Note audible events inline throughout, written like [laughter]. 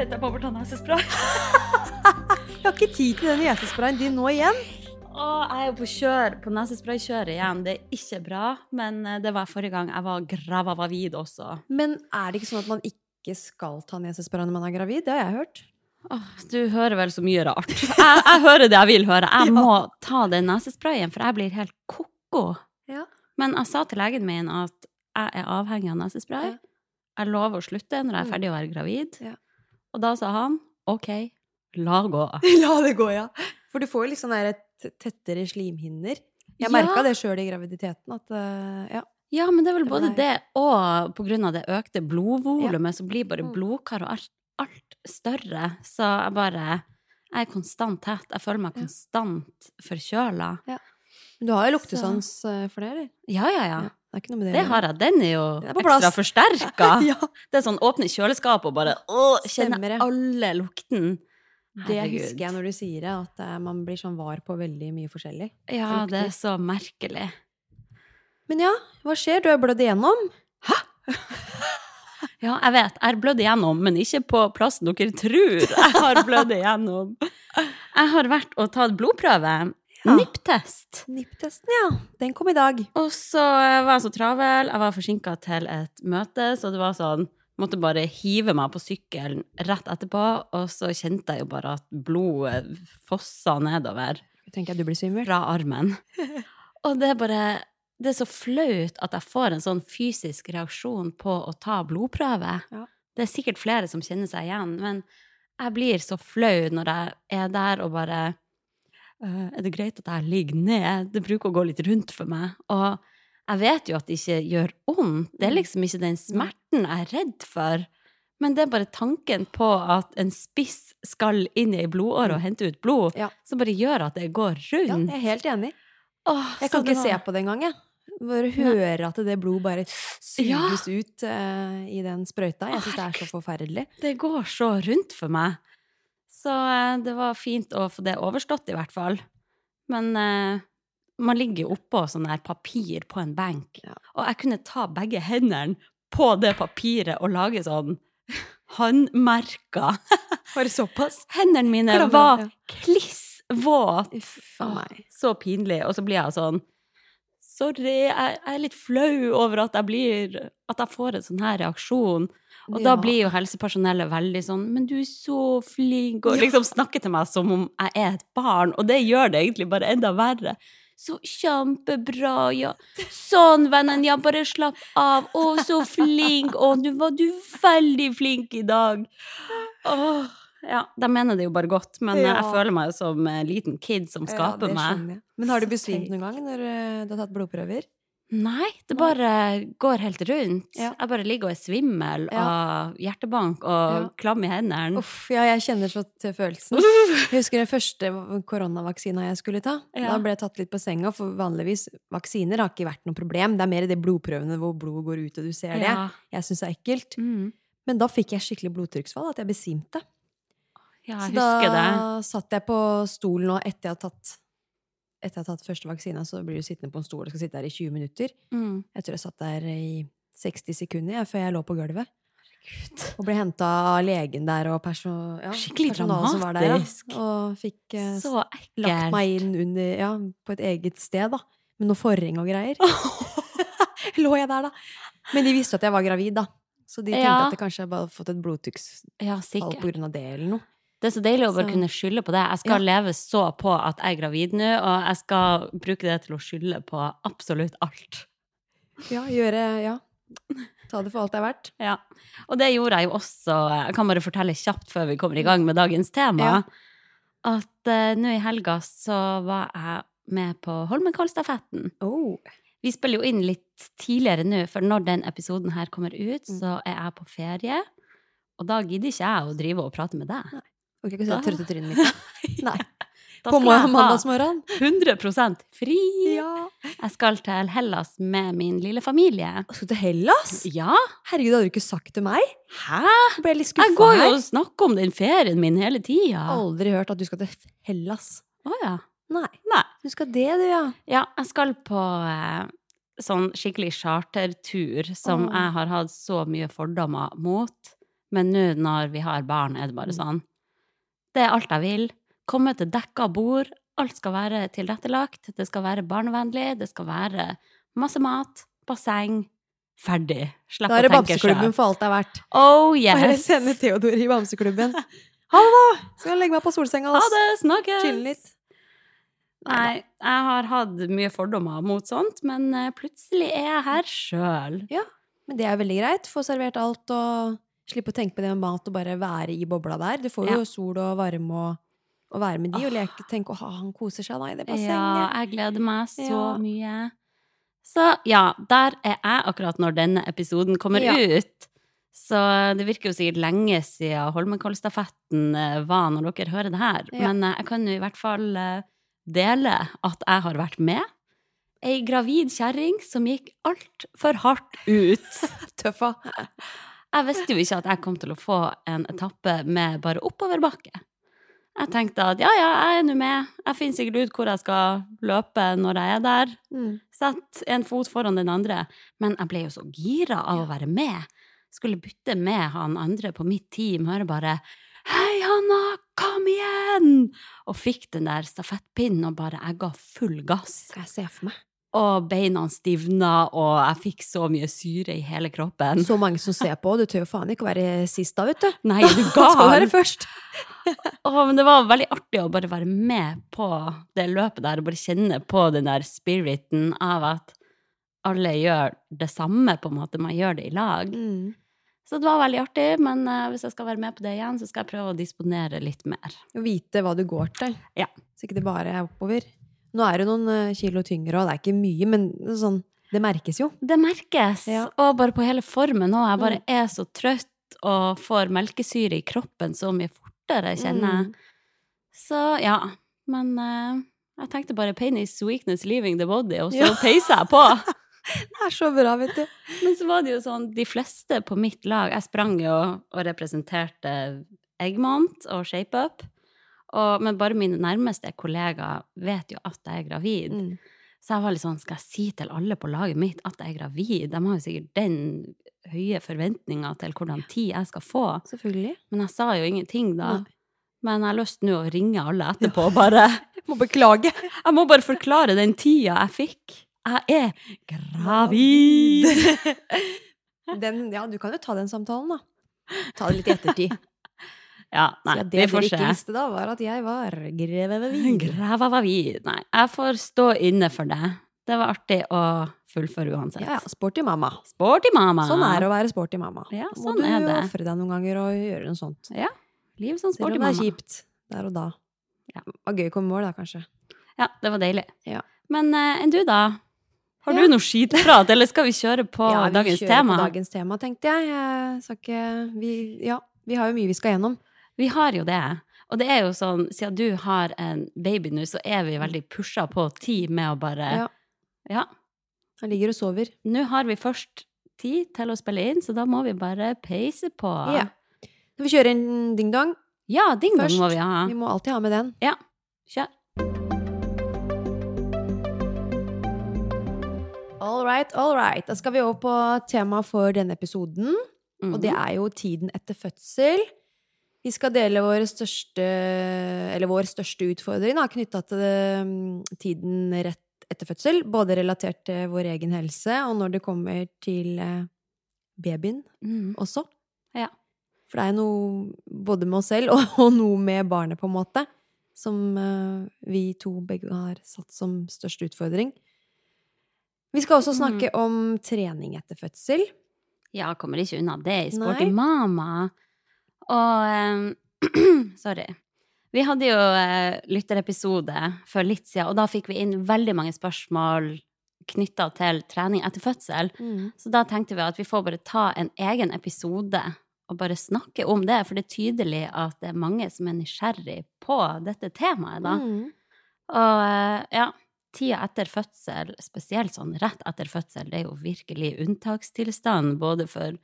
Vet jeg bare ta nesespray. Jeg [laughs] har ikke tid til den nesesprayen din nå igjen. Å, jeg er på kjør, på nesespraykjøret igjen. Det er ikke bra, men eh, det var forrige gang jeg var gravid også. Men er det ikke sånn at man ikke skal ta nesespray når man er gravid? Det har jeg hørt. Åh, du hører vel så mye rart. Jeg, jeg hører det jeg vil høre. Jeg [laughs] må ta den nesesprayen, for jeg blir helt ko-ko. Ja. Men jeg sa til legen min at jeg er avhengig av nesespray. Ja. Jeg lover å slutte når jeg er Mm. ferdig å være gravid. Ja. Og da sa han OK, la gå. [laughs] La det gå, ja. For du får jo litt sånn der tettere slimhinner. Jeg Ja. merka det sjøl i graviditeten. At, eh, ja. Ja, men det er vel Det både det og på grunn av det økte blodvolumet, så blir bare Mm. blodkar og alt, alt større. Så jeg bare Jeg er konstant tett. Jeg føler meg konstant forkjøla. Ja. du har jo luktesans eh, for det, eller? Ja, ja, ja. Det det. Det har jeg. Den er jo Den er ekstra forsterka. [laughs] ja. Det er sånn åpne kjøleskapet og bare å, kjenner alle lukten. Det Herregud. husker jeg når du sier det, at eh, man blir sånn var på veldig mye forskjellig. Ja, det er så merkelig. Men ja, hva skjer? Du har blødd igjennom. Hæ? [laughs] Ja, jeg vet. Jeg har blødd igjennom, men ikke på plassen dere tror jeg har blødd igjennom. Jeg har vært og tatt blodprøve. Ja. NIPP-test. NIPP-testen, ja. Den kom i dag. Og så var jeg så travel. Jeg var forsinka til et møte, så det var sånn Måtte bare hive meg på sykkelen rett etterpå, og så kjente jeg jo bare at blodet fossa nedover Jeg tenker at du blir svimmel. fra armen. [laughs] Og det er bare Det er så flaut at jeg får en sånn fysisk reaksjon på å ta blodprøve. Ja. Det er sikkert flere som kjenner seg igjen, men jeg blir så flau når jeg er der og bare «Øh, Er det greit at jeg ligger ned? Det bruker å gå litt rundt for meg. Og jeg vet jo at det ikke gjør vondt. Det er liksom ikke den smerten jeg er redd for. Men det er bare tanken på at en spiss skal inn i ei blodåre og hente ut blod, Ja. som bare gjør at det går rundt. Ja, jeg er helt enig. Åh, Jeg kan ikke ikke se på det engang, jeg. Bare høre at det blod bare suges ut uh, i den sprøyta. Jeg syns det er så forferdelig. Det går så rundt for meg. Så eh, det var fint å få det overstått, i hvert fall. Men eh, man ligger jo oppå sånn her papir på en benk, Ja. og jeg kunne ta begge hendene på det papiret og lage sånn [laughs] håndmerker. [laughs] Bare såpass? Hendene mine Klammer, var ja. kliss våt. Uff. Så pinlig. Og så blir jeg sånn Sorry, jeg, jeg er litt flau over at jeg blir At jeg får en sånn her reaksjon. Og da blir jo helsepersonellet veldig sånn Men du er så flink, og liksom snakker til meg som om jeg er et barn. Og det gjør det egentlig bare enda verre. Så kjempebra, ja. Sånn, vennen, ja, bare slapp av. Å, så flink. Å, du var du veldig flink i dag. Åh. Ja, de mener det jo bare godt, men Ja. jeg føler meg jo som en liten kid som skaper ja, meg. Men har du besvimt noen gang når eh, du har tatt blodprøver? Nei, det bare går helt rundt. Ja. Jeg bare ligger og er svimmel Ja. av hjertebank og Ja. klam i hendene. Uff, ja, jeg kjenner så til følelsen. Jeg husker den første koronavaksina jeg skulle ta. Da ble jeg tatt litt på senga, for vanligvis vaksiner har ikke vært noe problem. Det er mer det blodprøvene hvor blodet går ut, og du ser det. Jeg syns det er ekkelt. Mm. Men da fikk jeg skikkelig blodtrykksfall, at jeg besvimte. ja, Så jeg da husker det. satt jeg på stolen, og etter jeg hadde tatt etter jeg har tatt første vaksina, så blir du sittende på en stol og skal sitte der i 20 minutter. Mm. Jeg tror jeg satt der i 60 sekunder før jeg lå på gulvet. Og ble henta av legen der og perso ja, Skikkelig personalet som var der, dramatisk. Ja, og fikk eh, Så lagt meg inn under, ja, på et eget sted, da. Med noe forheng og greier. [laughs] [laughs] Lå jeg der, da. Men de visste at jeg var gravid, da. Så de tenkte Ja. at jeg kanskje hadde fått et blodtrykksfall Ja, av det, eller noe. Det er så deilig å bare kunne skylde på det. Jeg skal leve så på at jeg er gravid nå, og jeg skal bruke det til å skylde på absolutt alt. Ja, gjøre Ja. Ta det for alt det er verdt. Ja. Og det gjorde jeg jo også Jeg kan bare fortelle kjapt før vi kommer i gang med dagens tema. Ja. At uh, nå i helga så var jeg med på Holmenkollstafetten. Oh. Vi spiller jo inn litt tidligere nå, for når den episoden her kommer ut, Mm. så er jeg på ferie. Og da gidder ikke jeg å drive og prate med deg. Orker ikke å se det trøtte trynet mitt. [laughs] Nei. Da På mandagsmorgenen. 100 fri! Ja. Jeg skal til Hellas med min lille familie. Skal du til Hellas? Ja? Herregud, hadde du ikke sagt til meg. Hæ? Jeg ble litt skuffa Jeg går jo og snakker om den ferien min hele tida. Aldri hørt at du skal til Hellas. ja. Nei. Nei. Du skal det, du, ja. Ja, jeg skal på eh, sånn skikkelig chartertur som oh. jeg har hatt så mye fordommer mot. Men nå når vi har barn, er det bare Mm. sånn. Det er alt jeg vil. Komme til dekka bord. Alt skal være tilrettelagt. Det skal være barnevennlig. Det skal være masse mat. Basseng. Ferdig. Slipp Da er det tenke Bamseklubben for alt det er verdt. Oh Bare yes! [laughs] sende Theodor i Bamseklubben. [laughs] Ha det, da! Skal legge meg på solsenga Ha og det! Snakkes! chille litt. Nei, jeg har hatt mye fordommer mot sånt, men eh, plutselig er jeg her sjøl. Men det er veldig greit. Få servert alt og slippe å tenke på det med mat og bare være i bobla der. Du får jo Ja. sol og varme og, og være med de og leke. Tenke 'å, han koser seg da i det Ja, jeg gleder meg så Ja. mye. Så ja, der er jeg akkurat når denne episoden kommer Ja. ut. Så det virker jo sikkert lenge siden Holmenkollstafetten eh, var når dere hører det her. Ja. Men eh, jeg kan jo i hvert fall eh, dele at jeg har vært med. Ei gravid kjerring som gikk altfor hardt ut. [laughs] Tøffa. Jeg visste jo ikke at jeg kom til å få en etappe med bare oppoverbakke. Jeg tenkte at ja, ja, jeg er nå med. Jeg finner sikkert ut hvor jeg skal løpe når jeg er der. Mm. Sett en fot foran den andre. Men jeg ble jo så gira av å være med. Skulle bytte med han andre på mitt team, høre bare Hei, Hanna, kom igjen! Og fikk den der stafettpinnen og bare Jeg ga full gass. Skal jeg se for meg. Og beina stivna, og jeg fikk så mye syre i hele kroppen. Så mange som ser på, du tør jo faen ikke å være sist da, vet du. Nei, du [laughs] du Skal være først. [laughs] Åh, men det var veldig artig å bare være med på det løpet der, og bare kjenne på den der spiriten av at alle gjør det samme, på en måte. Man gjør det i lag. Mm. Så det var veldig artig, men uh, hvis jeg skal være med på det igjen, så skal jeg prøve å disponere litt mer. Å vite hva du går til. Ja. Så ikke det bare er oppover. Nå er det noen eh, kilo tyngre, og det er ikke mye, men sånn, det merkes jo. Det merkes, Ja. og bare på hele formen òg. Jeg bare er så trøtt og får melkesyre i kroppen så mye fortere, kjenner jeg. Mm. Så ja, men uh, jeg tenkte bare pain is weakness leaving the body, og så Ja. peiser jeg på. [laughs] Det er så bra, vet du. Men så var det jo sånn, de fleste på mitt lag Jeg sprang jo og representerte Eggmont og Shape Up. Og, men bare mine nærmeste kollegaer vet jo at jeg er gravid. Mm. Så jeg var litt sånn, skal jeg si til alle på laget mitt at jeg er gravid? De har jo sikkert den høye forventninga til hvordan tid jeg skal få. Selvfølgelig. Men jeg sa jo ingenting da. Nei. Men jeg har lyst nå å ringe alle [laughs] etterpå og bare Må beklage. Jeg må bare forklare den tida jeg fikk. Jeg er gravid! [laughs] Den, ja, du kan jo ta den samtalen, da. Ta det litt i ettertid. Ja, nei, ja, vi det dere ikke visste da, var at jeg var greve Gravavid. Nei, jeg får stå inne for det. Det var artig å fullføre uansett. Ja, ja, sporty mamma. Sporty mamma. Sånn er det å være sporty mamma. Ja, sånn må du ofre deg noen ganger og gjøre noe sånt. Liv som Selv om det er mamma. kjipt der og da. Ja. Det var gøy å komme i mål, da, kanskje. Ja, det var deilig. Ja. Men enn du, da? Har Ja. du noe skitprat, eller skal vi kjøre på [laughs] ja, vi dagens kjører tema? på dagens tema, tenkte jeg. jeg skal ikke, vi, ja, vi har jo mye vi skal gjennom. Vi har jo det. Og det er jo sånn, siden du har en baby nå, så er vi veldig pusha på tid med å bare Ja. Ja. Han ligger og sover. Nå har vi først tid til å spille inn, så da må vi bare peise på. Ja. Skal vi kjøre en ding-dong? Ja, ding dong må vi ha. Vi må alltid ha med den. Ja. Kjør. All right, all right. Da skal vi over på temaet for denne episoden. Mm. Og det er jo tiden etter fødsel. Vi skal dele vår største, eller vår største utfordring knytta til mm, tiden rett etter fødsel. Både relatert til vår egen helse, og når det kommer til eh, babyen mm. også. Ja. For det er noe både med oss selv [laughs] og, og noe med barnet, på en måte, som eh, vi to begge har satt som største utfordring. Vi skal også snakke om trening etter fødsel. Ja, kommer ikke unna det i Sporty. Mama. Og eh, [clears throat] Sorry. Vi hadde jo eh, lytterepisode for litt siden, og da fikk vi inn veldig mange spørsmål knytta til trening etter fødsel. Så da tenkte vi at vi får bare ta en egen episode og bare snakke om det, for det er tydelig at det er mange som er nysgjerrig på dette temaet, da. Mm. Og eh, ja, tida etter fødsel, spesielt sånn rett etter fødsel, det er jo virkelig unntakstilstand både for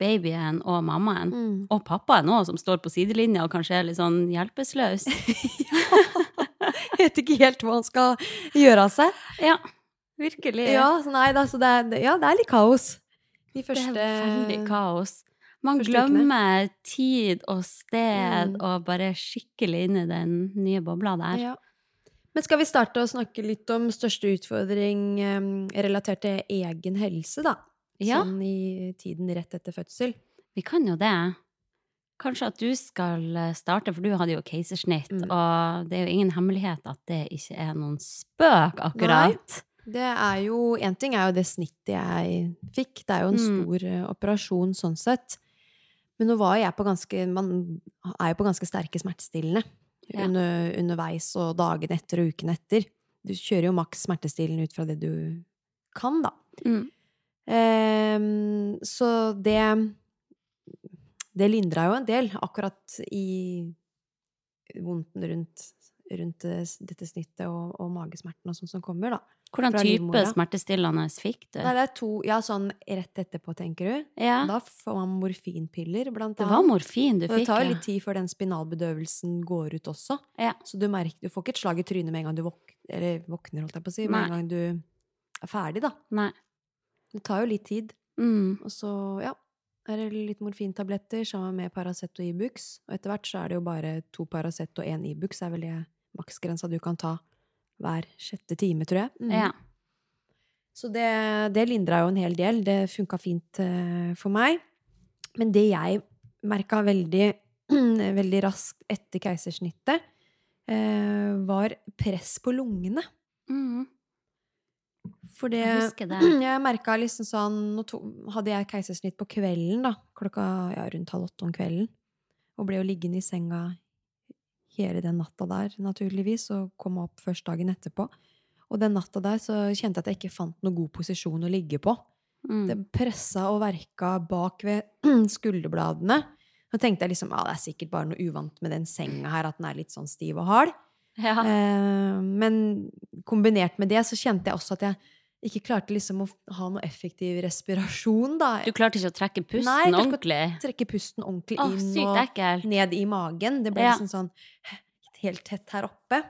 babyen og mammaen. Mm. Og pappaen òg, som står på sidelinja og kanskje er litt sånn hjelpeløs. [laughs] Vet ikke helt hva han skal gjøre av seg. Ja, virkelig. Ja, nei, altså, det, er, ja, det er litt kaos. De det er veldig kaos. Man glemmer tid og sted Mm. og bare skikkelig inn i den nye bobla der. Ja. Men skal vi starte å snakke litt om største utfordring um, relatert til egen helse, da? Ja. Sånn i tiden rett etter fødsel. Vi kan jo det. Kanskje at du skal eh, starte, for du hadde jo keisersnitt, Mm. og det er jo ingen hemmelighet at det ikke er noen spøk, akkurat. Det er jo En ting er jo det snittet jeg fikk. Det er jo en Mm. stor mm. operasjon sånn sett. Men nå var jeg på ganske Man er jo på ganske sterke smertestillende Ja. under, underveis og dagene etter og ukene etter. Du kjører jo maks smertestillende ut fra det du kan, da. Mm. Ehm, så det Det lindra jo en del, akkurat i vondten rundt, rundt eh, dette snittet og, og magesmerten og sånt som kommer, da. Hvordan type smertestillende fikk du? Nei, det er to Ja, sånn rett etterpå, tenker du. Ja, Da får man morfinpiller, blant det var morfin du fikk, Og det tar jo litt tid før den spinalbedøvelsen går ut også. Ja. Så du merker, du får ikke et slag i trynet med en gang du våk eller våkner, holdt jeg på å si, med Nei. en gang du er ferdig, da. Nei. Det tar jo litt tid. Mm. Og så, ja, er det litt morfintabletter sammen med Paracet og Ibux. Og etter hvert så er det jo bare to Paracet og én Ibux er vel det maksgrensa du kan ta hver sjette time, tror jeg. Mm. Ja. Så det, det lindra jo en hel del. Det funka fint uh, for meg. Men det jeg merka veldig, [clears throat] veldig raskt etter keisersnittet, uh, var press på lungene. Mm. For det [clears throat] Jeg. Jeg merka liksom sånn Nå to, hadde jeg keisersnitt på kvelden, da. Klokka ja, rundt halv åtte om kvelden. Og ble jo liggende i senga hele den natta der, naturligvis, og kom opp først dagen etterpå. Og den natta der så kjente jeg at jeg ikke fant noen god posisjon å ligge på. Mm. Det pressa og verka bak ved [clears throat] skulderbladene. Nå tenkte jeg liksom ja, det er sikkert bare noe uvant med den senga her, at den er litt sånn stiv og hard. Ja. Eh, men kombinert med det så kjente jeg også at jeg ikke klarte liksom å ha noe effektiv respirasjon, da. Du klarte ikke å trekke pusten Nei, jeg ikke å? Trekke pusten ordentlig Å, inn og ned i magen. Det ble Ja. liksom sånn helt tett her oppe.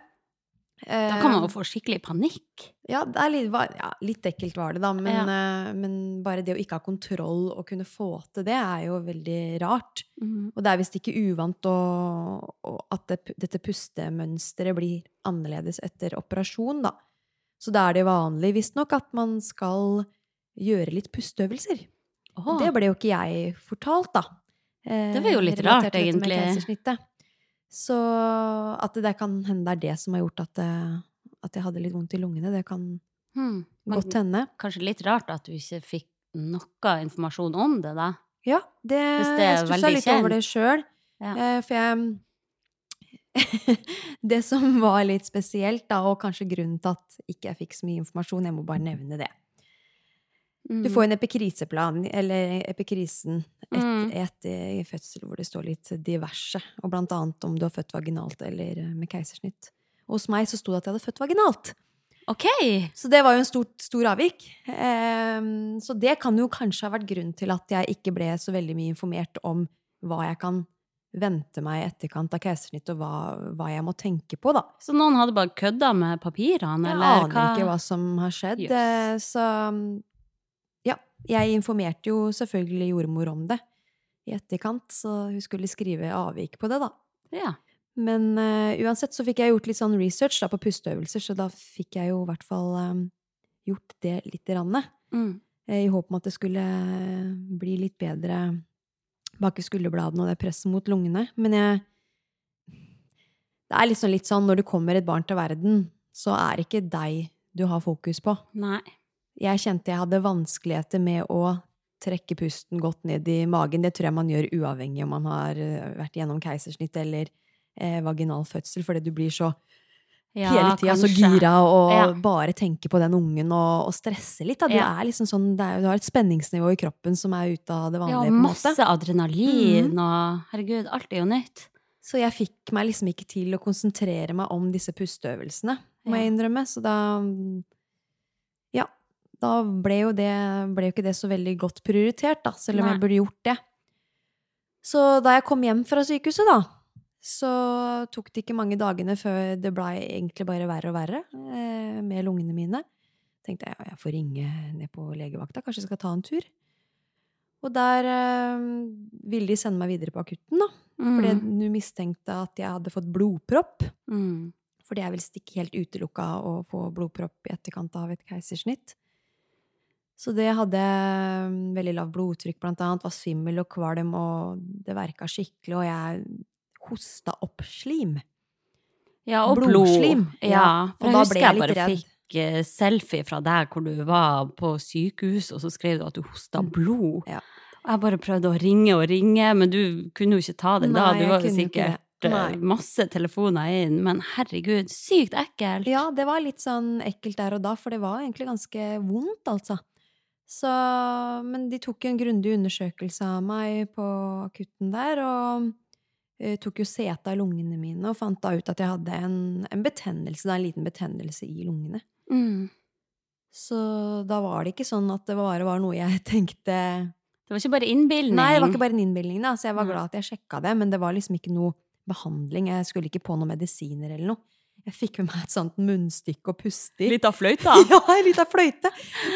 Da kan man jo Eh, få skikkelig panikk. ja, det er litt, ja, litt ekkelt var det, da. Men, Ja. eh, men bare det å ikke ha kontroll og kunne få til det, er jo veldig rart. Mm. Og det er visst ikke uvant å, å, at det, dette pustemønsteret blir annerledes etter operasjon, da. Så da er det vanlig visstnok at man skal gjøre litt pusteøvelser. Åh, Det ble jo ikke jeg fortalt, da. Eh, Det var jo litt relatert rart, egentlig. Så at det kan hende det er det som har gjort at, det, at jeg hadde litt vondt i lungene. Det kan hmm. Godt hende. kanskje litt rart at du ikke fikk noe informasjon om det, da. Ja, det, det jeg stussa litt over det sjøl. Ja. Eh, for jeg [laughs] Det som var litt spesielt, da, og kanskje grunnen til at ikke jeg fikk så mye informasjon, jeg må bare nevne det. Mm. Du får en epikriseplan, eller epikrisen, et, Mm. etter fødsel, hvor det står litt diverse, og blant annet om du har født vaginalt eller eh, med keisersnitt. Og hos meg så sto det at jeg hadde født vaginalt. OK! Så det var jo en stor, stor avvik. Um, så det kan jo kanskje ha vært grunnen til at jeg ikke ble så veldig mye informert om hva jeg kan vente meg i etterkant av keisersnitt, og hva, hva jeg må tenke på, da. Så noen hadde bare kødda med papirene, Jeg eller aner ikke hva som har skjedd. Jøss. eh, Så ja, jeg informerte jo selvfølgelig jordmor om det i etterkant, så hun skulle skrive avvik på det, da. Ja. Men uh, uansett så fikk jeg gjort litt sånn research da, på pusteøvelser, så da fikk jeg jo i hvert fall um, gjort det lite grann. Mm. I håp om at det skulle bli litt bedre bak i skulderbladene og det presset mot lungene. Men jeg Det er liksom litt sånn når det kommer et barn til verden, så er det ikke deg du har fokus på. Nei. Jeg kjente jeg hadde vanskeligheter med å trekke pusten godt ned i magen. Det tror jeg man gjør uavhengig om man har eh, vært gjennom keisersnitt eller eh, vaginal fødsel, fordi du blir så Ja, hele tida så gira og Ja. bare tenke på den ungen og, og stresse litt. Du, Ja. er liksom sånn, er, du har et spenningsnivå i kroppen som er ute av det Ja, vanlige. på en masse adrenalin og Herregud, alt er jo nytt. Så jeg fikk meg liksom ikke til å konsentrere meg om disse pusteøvelsene, må Ja. jeg innrømme. Så da Ja. Da ble jo, det, ble jo ikke det så veldig godt prioritert, da, selv om Nei. jeg burde gjort det. Så da jeg kom hjem fra sykehuset, da, så tok det ikke mange dagene før det blei egentlig bare verre og verre eh, med lungene mine. Tenkte jeg ja, jeg får ringe ned på legevakta, kanskje jeg skal ta en tur. Og der eh, ville de sende meg videre på akutten, da. Fordi Mm. du mistenkte at jeg hadde fått blodpropp. Mm. For det er visst ikke helt utelukka å få blodpropp i etterkant av et keisersnitt. Så det hadde mm, veldig lavt blodtrykk, blant annet. Var svimmel og kvalm, og det verka skikkelig. Og jeg hosta opp slim. Ja, og Blodslim. blod. Ja, for og jeg da husker jeg jeg bare redd. fikk eh, selfie fra deg hvor du var på sykehus, og så skrev du at du hosta Mm. blod. Ja. Og jeg bare prøvde å ringe og ringe, men du kunne jo ikke ta den da. Du var jo sikkert eh, Nei. masse telefoner inn, men herregud, sykt ekkelt. Ja, det var litt sånn ekkelt der og da, for det var egentlig ganske vondt, altså. Så, men de tok jo en grundig undersøkelse av meg på akutten der, og tok jo sete av lungene mine, og fant da ut at jeg hadde en, en betennelse, da, en liten betennelse i lungene. Mm. Så da var det ikke sånn at det bare var noe jeg [laughs] tenkte Det var ikke bare innbilning. Nei, det var ikke bare en innbilning, da, så jeg var glad at jeg sjekka det, men det var liksom ikke noe behandling. Jeg skulle ikke på noen medisiner eller noe. Jeg fikk med meg et sånt munnstykke å puste i. Litt av fløyta. [laughs] Ja, litt av fløyte!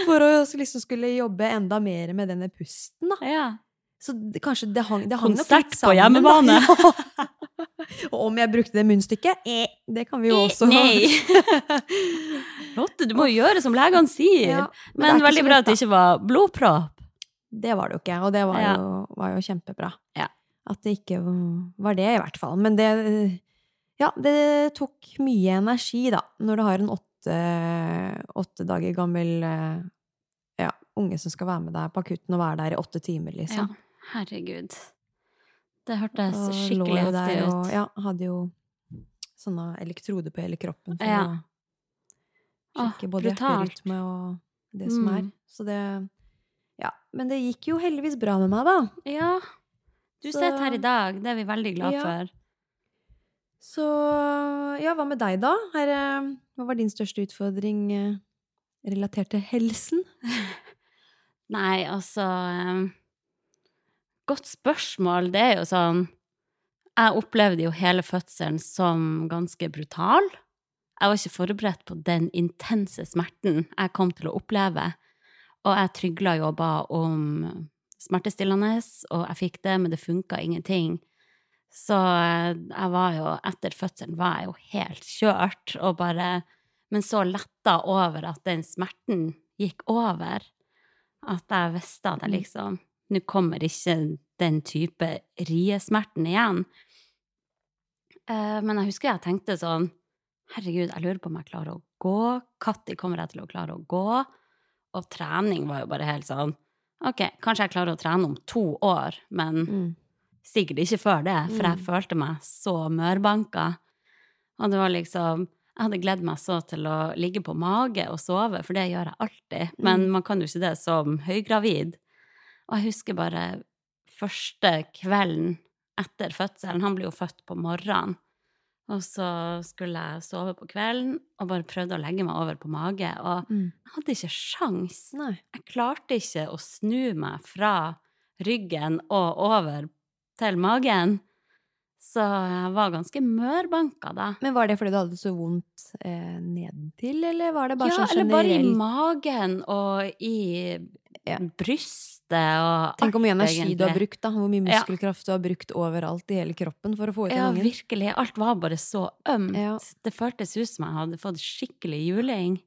For å liksom skulle jobbe enda mer med denne pusten, da. Ja. Så det, kanskje det hang, det hang nok Konsert litt på sammen. hjemmebane. Ja. [laughs] Og om jeg brukte det munnstykket? Eh, det kan vi jo også Nei. [laughs] Lotte, du må jo gjøre som legene sier. Ja, det er men veldig bra at det ikke var blodpropp. Det var det jo ikke, og det var, Ja. jo, var jo kjempebra. Ja. At det ikke var det, i hvert fall. Men det Ja, det tok mye energi, da, når du har en åtte, åtte dager gammel eh, ja, unge som skal være med deg på akutten og være der i åtte timer, Ja, liksom. Herregud. Det hørtes skikkelig heftig ut. og-. Ja, hadde jo sånne elektroder på hele kroppen for Ja. å sjekke både hjerterytme og det som er. Mm. Så det Ja. Men det gikk jo heldigvis bra med meg, da. Ja. Du Så- sitter her i dag, det er vi veldig glad Ja. for. Så ja, hva med deg, da? Er, eh, hva var din største utfordring eh, relatert til helsen? [laughs] Nei, altså eh, Godt spørsmål. Det er jo sånn Jeg opplevde jo hele fødselen som ganske brutal. Jeg var ikke forberedt på den intense smerten jeg kom til å oppleve. Og jeg trygla jo og ba om smertestillende, og jeg fikk det, men det funka ingenting. Så eh, jeg var jo Etter fødselen var jeg jo helt kjørt, og bare Men så letta over at den smerten gikk over. At jeg visste at jeg Mm. liksom Nå kommer ikke den type riesmerten igjen. Eh, men jeg husker jeg tenkte sånn Herregud, jeg lurer på om jeg klarer å gå. Når kommer jeg til å klare å gå? Og trening var jo bare helt sånn Ok, kanskje jeg klarer å trene om to år, men Mm. sikkert ikke før det, for jeg Mm. følte meg så mørbanka. Og det var liksom Jeg hadde gledd meg så til å ligge på mage og sove, for det gjør jeg alltid. Men Mm. man kan jo ikke det som høygravid. Og jeg husker bare første kvelden etter fødselen. Han ble jo født på morgenen. Og så skulle jeg sove på kvelden og bare prøvde å legge meg over på mage. Og Mm. jeg hadde ikke sjans. Nei. Jeg klarte ikke å snu meg fra ryggen og over til magen. Så jeg var ganske mørbanka da. Men var det fordi du hadde så vondt eh, nedentil, eller var det bare ja, sånn eller bare i magen og i Ja. brystet og Tenk hvor mye energi energi du har brukt, da. Hvor mye Ja. muskelkraft du har brukt overalt i hele kroppen for å få ut Ja, den ungen. virkelig. Alt var bare så ømt. Ja. Det føltes ut som jeg hadde fått skikkelig juling.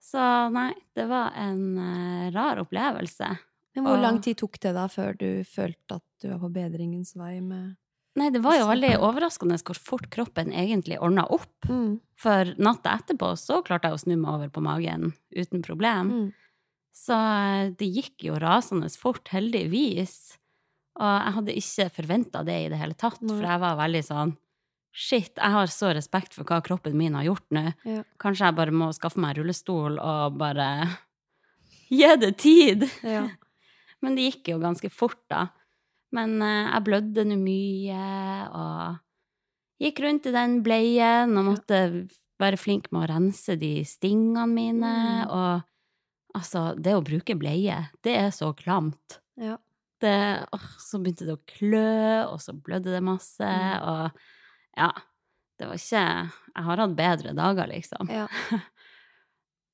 Så nei, det var en uh, rar opplevelse. Men hvor Og- lang tid tok det da før du følte at du var på bedringens vei med Nei, det var jo veldig overraskende hvor fort kroppen egentlig ordna opp. mm. For natta etterpå så klarte jeg å snu meg over på magen uten problem. Mm. Så eh, det gikk jo rasende fort, heldigvis. Og jeg hadde ikke forventa det i det hele tatt, for jeg var veldig sånn Shit, jeg har så respekt for hva kroppen min har gjort nå. Ja. Kanskje jeg bare må skaffe meg rullestol og bare [laughs] gi det tid. Ja. [laughs] Men det gikk jo ganske fort, da. Men eh, jeg blødde nå mye, og gikk rundt i den bleien og måtte være flink med å rense de stingene mine. Mm. Og altså, det å bruke bleie, det er så klamt. Ja. Det, åh, så begynte det å klø, og så blødde det masse, Mm. og ja. Det var ikke Jeg har hatt bedre dager, liksom. Ja. [laughs]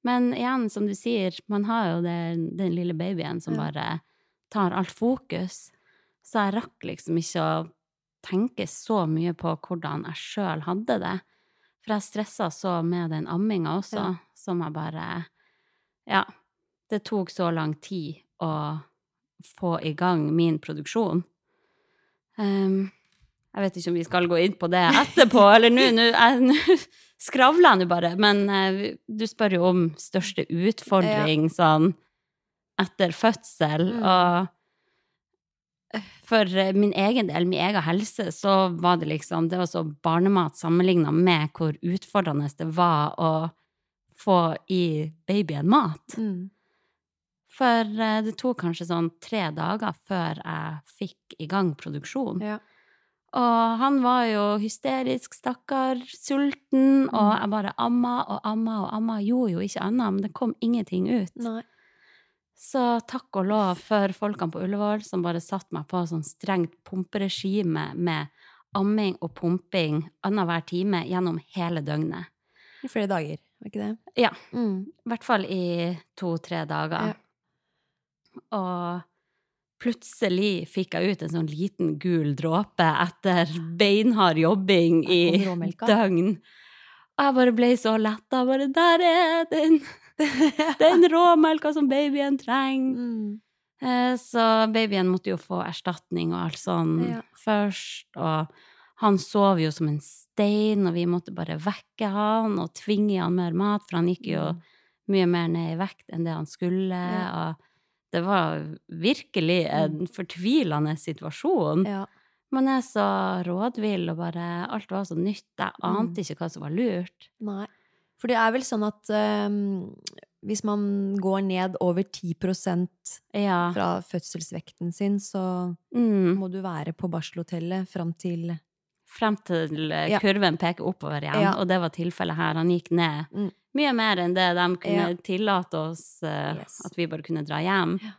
Men igjen, som du sier, man har jo den, den lille babyen som Ja. bare tar alt fokus. Så jeg rakk liksom ikke å tenke så mye på hvordan jeg sjøl hadde det. For jeg stressa så med den amminga også, Ja. som jeg bare Ja. Det tok så lang tid å få i gang min produksjon. Um, jeg vet ikke om vi skal gå inn på det etterpå, [laughs] eller nå skravler jeg nå bare. Men uh, du spør jo om største utfordring sånn etter fødsel, Mm. og for eh, min egen del, min egen helse, så var det liksom Det var så barnemat sammenligna med hvor utfordrende det var å få i babyen mat. Mm. For eh, det tok kanskje sånn tre dager før jeg fikk i gang produksjon. Ja. Og han var jo hysterisk, stakkar, sulten, og Mm. jeg bare amma og amma og amma. Gjorde jo ikke annet, men det kom ingenting ut. Nei. Så takk og lov for folkene på Ullevål som bare satte meg på sånn strengt pumperegime med amming og pumping annenhver time gjennom hele døgnet. I flere dager, var ikke det? Ja. Mm. I hvert fall i to-tre dager. Ja. Og plutselig fikk jeg ut en sånn liten gul dråpe etter beinhard jobbing i døgn. Og jeg bare ble så letta. Bare der er den! [laughs] Den råmelka som babyen trenger. Mm. Eh, Så babyen måtte jo få erstatning og alt sånn Ja. først. Og han sov jo som en stein, og vi måtte bare vekke han og tvinge han mer mat, for han gikk jo Mm. mye mer ned i vekt enn det han skulle. Ja. Mm. Og det var virkelig en fortvilende situasjon. Ja. Man er så rådvill, og bare alt var så nytt. Jeg ante Mm. ikke hva som var lurt. Nei. For det er vel sånn at um, hvis man går ned over 10 Ja. fra fødselsvekten sin, så Mm. må du være på barselhotellet fram til Frem til eh, Ja. kurven peker oppover igjen, Ja. og det var tilfellet her. Han gikk ned Mm. mye mer enn det de kunne tillate oss, uh, Yes. at vi bare kunne dra hjem. Ja.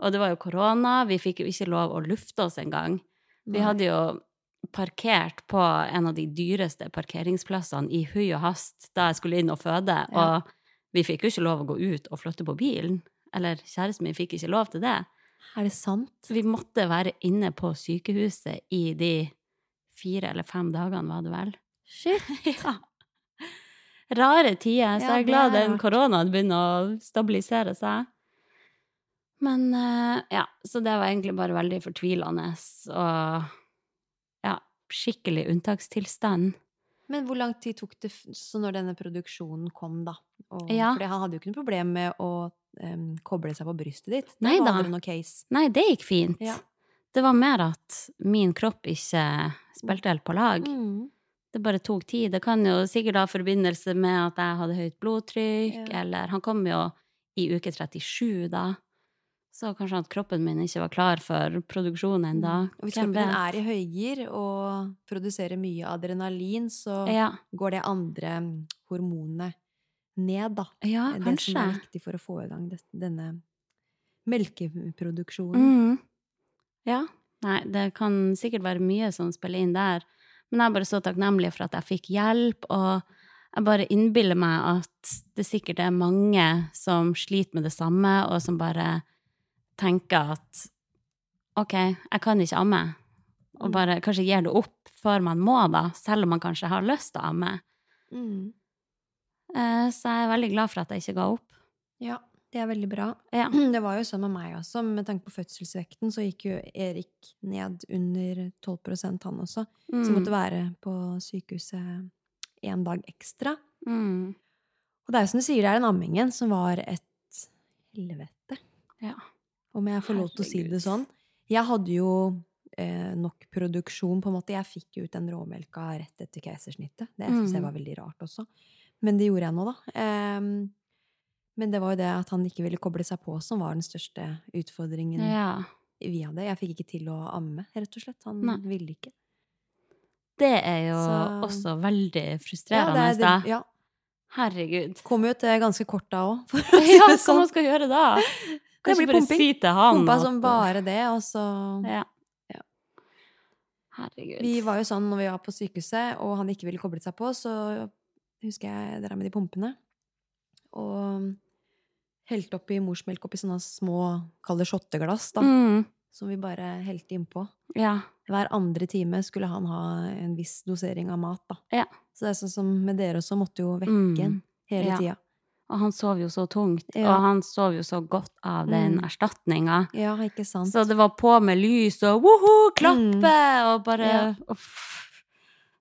Og det var jo korona, vi fikk jo ikke lov å lufte oss engang. Vi hadde jo parkert på en av de dyreste parkeringsplassene i hui og hast da jeg skulle inn og føde, Ja. og vi fikk jo ikke lov å gå ut og flytte på bilen. Eller kjæresten min fikk ikke lov til det. Er det sant? Vi måtte være inne på sykehuset i de fire eller fem dagene, var det vel. Shit. [laughs] Ja. Rare tider, så Ja, jeg er glad den koronaen begynner å stabilisere seg. Men eh, ja, så det var egentlig bare veldig fortvilende og skikkelig unntakstilstand. Men hvor lang tid tok det så når denne produksjonen kom, da? Og, Ja. Fordi han hadde jo ikke noe problem med å um, koble seg på brystet ditt. Det Nei var da. Nei, det gikk fint. Ja. Det var mer at min kropp ikke spilte helt på lag. Mm. Det bare tok tid. Det kan jo sikkert ha forbindelse med at jeg hadde høyt blodtrykk, Ja. eller han kom jo i uke 37 da. Så kanskje at kroppen min ikke var klar for produksjon ennå. Mm. Hvis kroppen din er i høygir og produserer mye adrenalin, så Ja, går det andre hormonene ned, da. ja det som er viktig for å få i gang denne melkeproduksjonen. Mm. Ja. Nei, det kan sikkert være mye som spiller inn der. Men jeg er bare så takknemlig for at jeg fikk hjelp, og jeg bare innbiller meg at det sikkert er mange som sliter med det samme, og som bare tenker at OK, jeg kan ikke amme. Og Mm. bare kanskje gir det opp før man må, da, selv om man kanskje har lyst til å amme. Mm. Eh, Så jeg er veldig glad for at jeg ikke ga opp. Ja. Det er veldig bra. Ja. [clears throat] Det var jo sånn med meg også. Med tanke på fødselsvekten så gikk jo Erik ned under 12% han også. Så Mm. måtte være på sykehuset en dag ekstra. Mm. Og det er jo som du sier, det er den ammingen som var et helvete. Ja. Om jeg får lov til å si det sånn. Jeg hadde jo eh, nok produksjon, på en måte. Jeg fikk ut den råmelka rett etter keisersnittet. Det syns jeg Mm. var veldig rart også. Men det gjorde jeg nå, da. Ehm, men det var jo det at han ikke ville koble seg på som var den største utfordringen ja. vi hadde. Jeg fikk ikke til å amme, rett og slett. Han Nei. ville ikke. Det er jo Så- også veldig Ja, frustrerende, det, da. det, ja. Herregud. Kommer jo til ganske kort da òg, [laughs] Ja, hva sånn. man skal gjøre da? Kanskje blir pumping. si til han Pumpa som bare det, og så Ja. Ja. Herregud. Vi var jo sånn når vi var på sykehuset, og han ikke ville koblet seg på, så husker jeg det der med de pumpene. Og helte oppi morsmelk oppi sånne små, kall det shotteglass, da, Mm. som vi bare helte innpå. Ja. Hver andre time skulle han ha en viss dosering av mat, da. Ja. Så det er sånn som med dere også, måtte jo vekke Mm. en hele Ja. tida. Og han sov jo så tungt, Ja. og han sov jo så godt av den Mm. erstatninga. Ja, ikke sant? Så det var på med lys og woho, klappe, og bare Ja. Uff.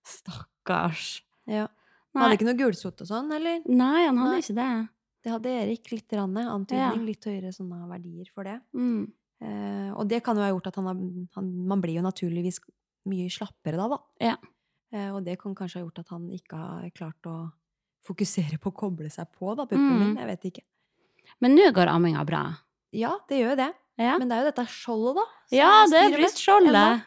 Stakkars. ja. Han Hadde ikke noe gulsott og sånn, eller? Nei, han hadde Nei. ikke det. Det hadde Erik litt rande, antydning, Ja. litt høyere sånne verdier for det. Mm. Eh, og det kan jo ha gjort at han, har, han Man blir jo naturligvis mye slappere da, da. Ja. Eh, og det kan kanskje ha gjort at han ikke har klart å fokusere på å koble seg på, da, puppen Mm. min. Jeg vet ikke. Men nå går amminga bra. Ja, det gjør jo det. Ja, Men det er jo dette skjoldet, da. ja det er brystskjoldet.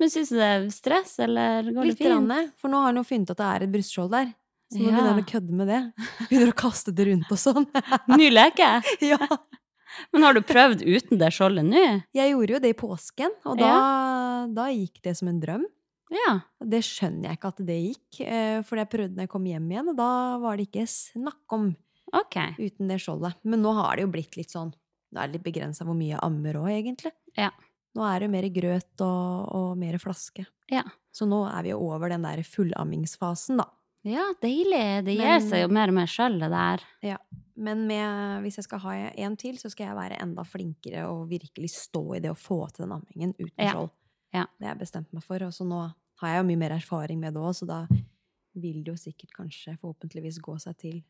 Men syns du det er stress, eller går det Litt. fint? Rann, for nå har han jo funnet at det er et brystskjold der. Så nå Ja. begynner han å kødde med det. [laughs] Begynner å kaste det rundt og sånn. [laughs] Ny leke? [laughs] ja. Men har du prøvd uten det skjoldet nå? Jeg gjorde jo det i påsken, og da, da gikk det som en drøm. Ja. Det skjønner jeg ikke at det gikk, eh, for jeg prøvde når jeg kom hjem igjen, og da var det ikke snakk om okay. uten det skjoldet. Men nå har det jo blitt litt sånn Nå er det litt begrensa hvor mye jeg ammer òg, egentlig. Ja. Nå er det jo mer grøt og, og mer flaske. Ja. Så nå er vi jo over den der fullammingsfasen, da. Ja, deilig. Det gir seg jo mer og mer sjøl, det der. Men med, hvis jeg skal ha en til, så skal jeg være enda flinkere og virkelig stå i det å få til den ammingen uten Ja. skjold. Ja. Det har jeg bestemt meg for. Og så nå har jeg jo mye mer erfaring med det òg, så da vil det jo sikkert kanskje forhåpentligvis gå seg til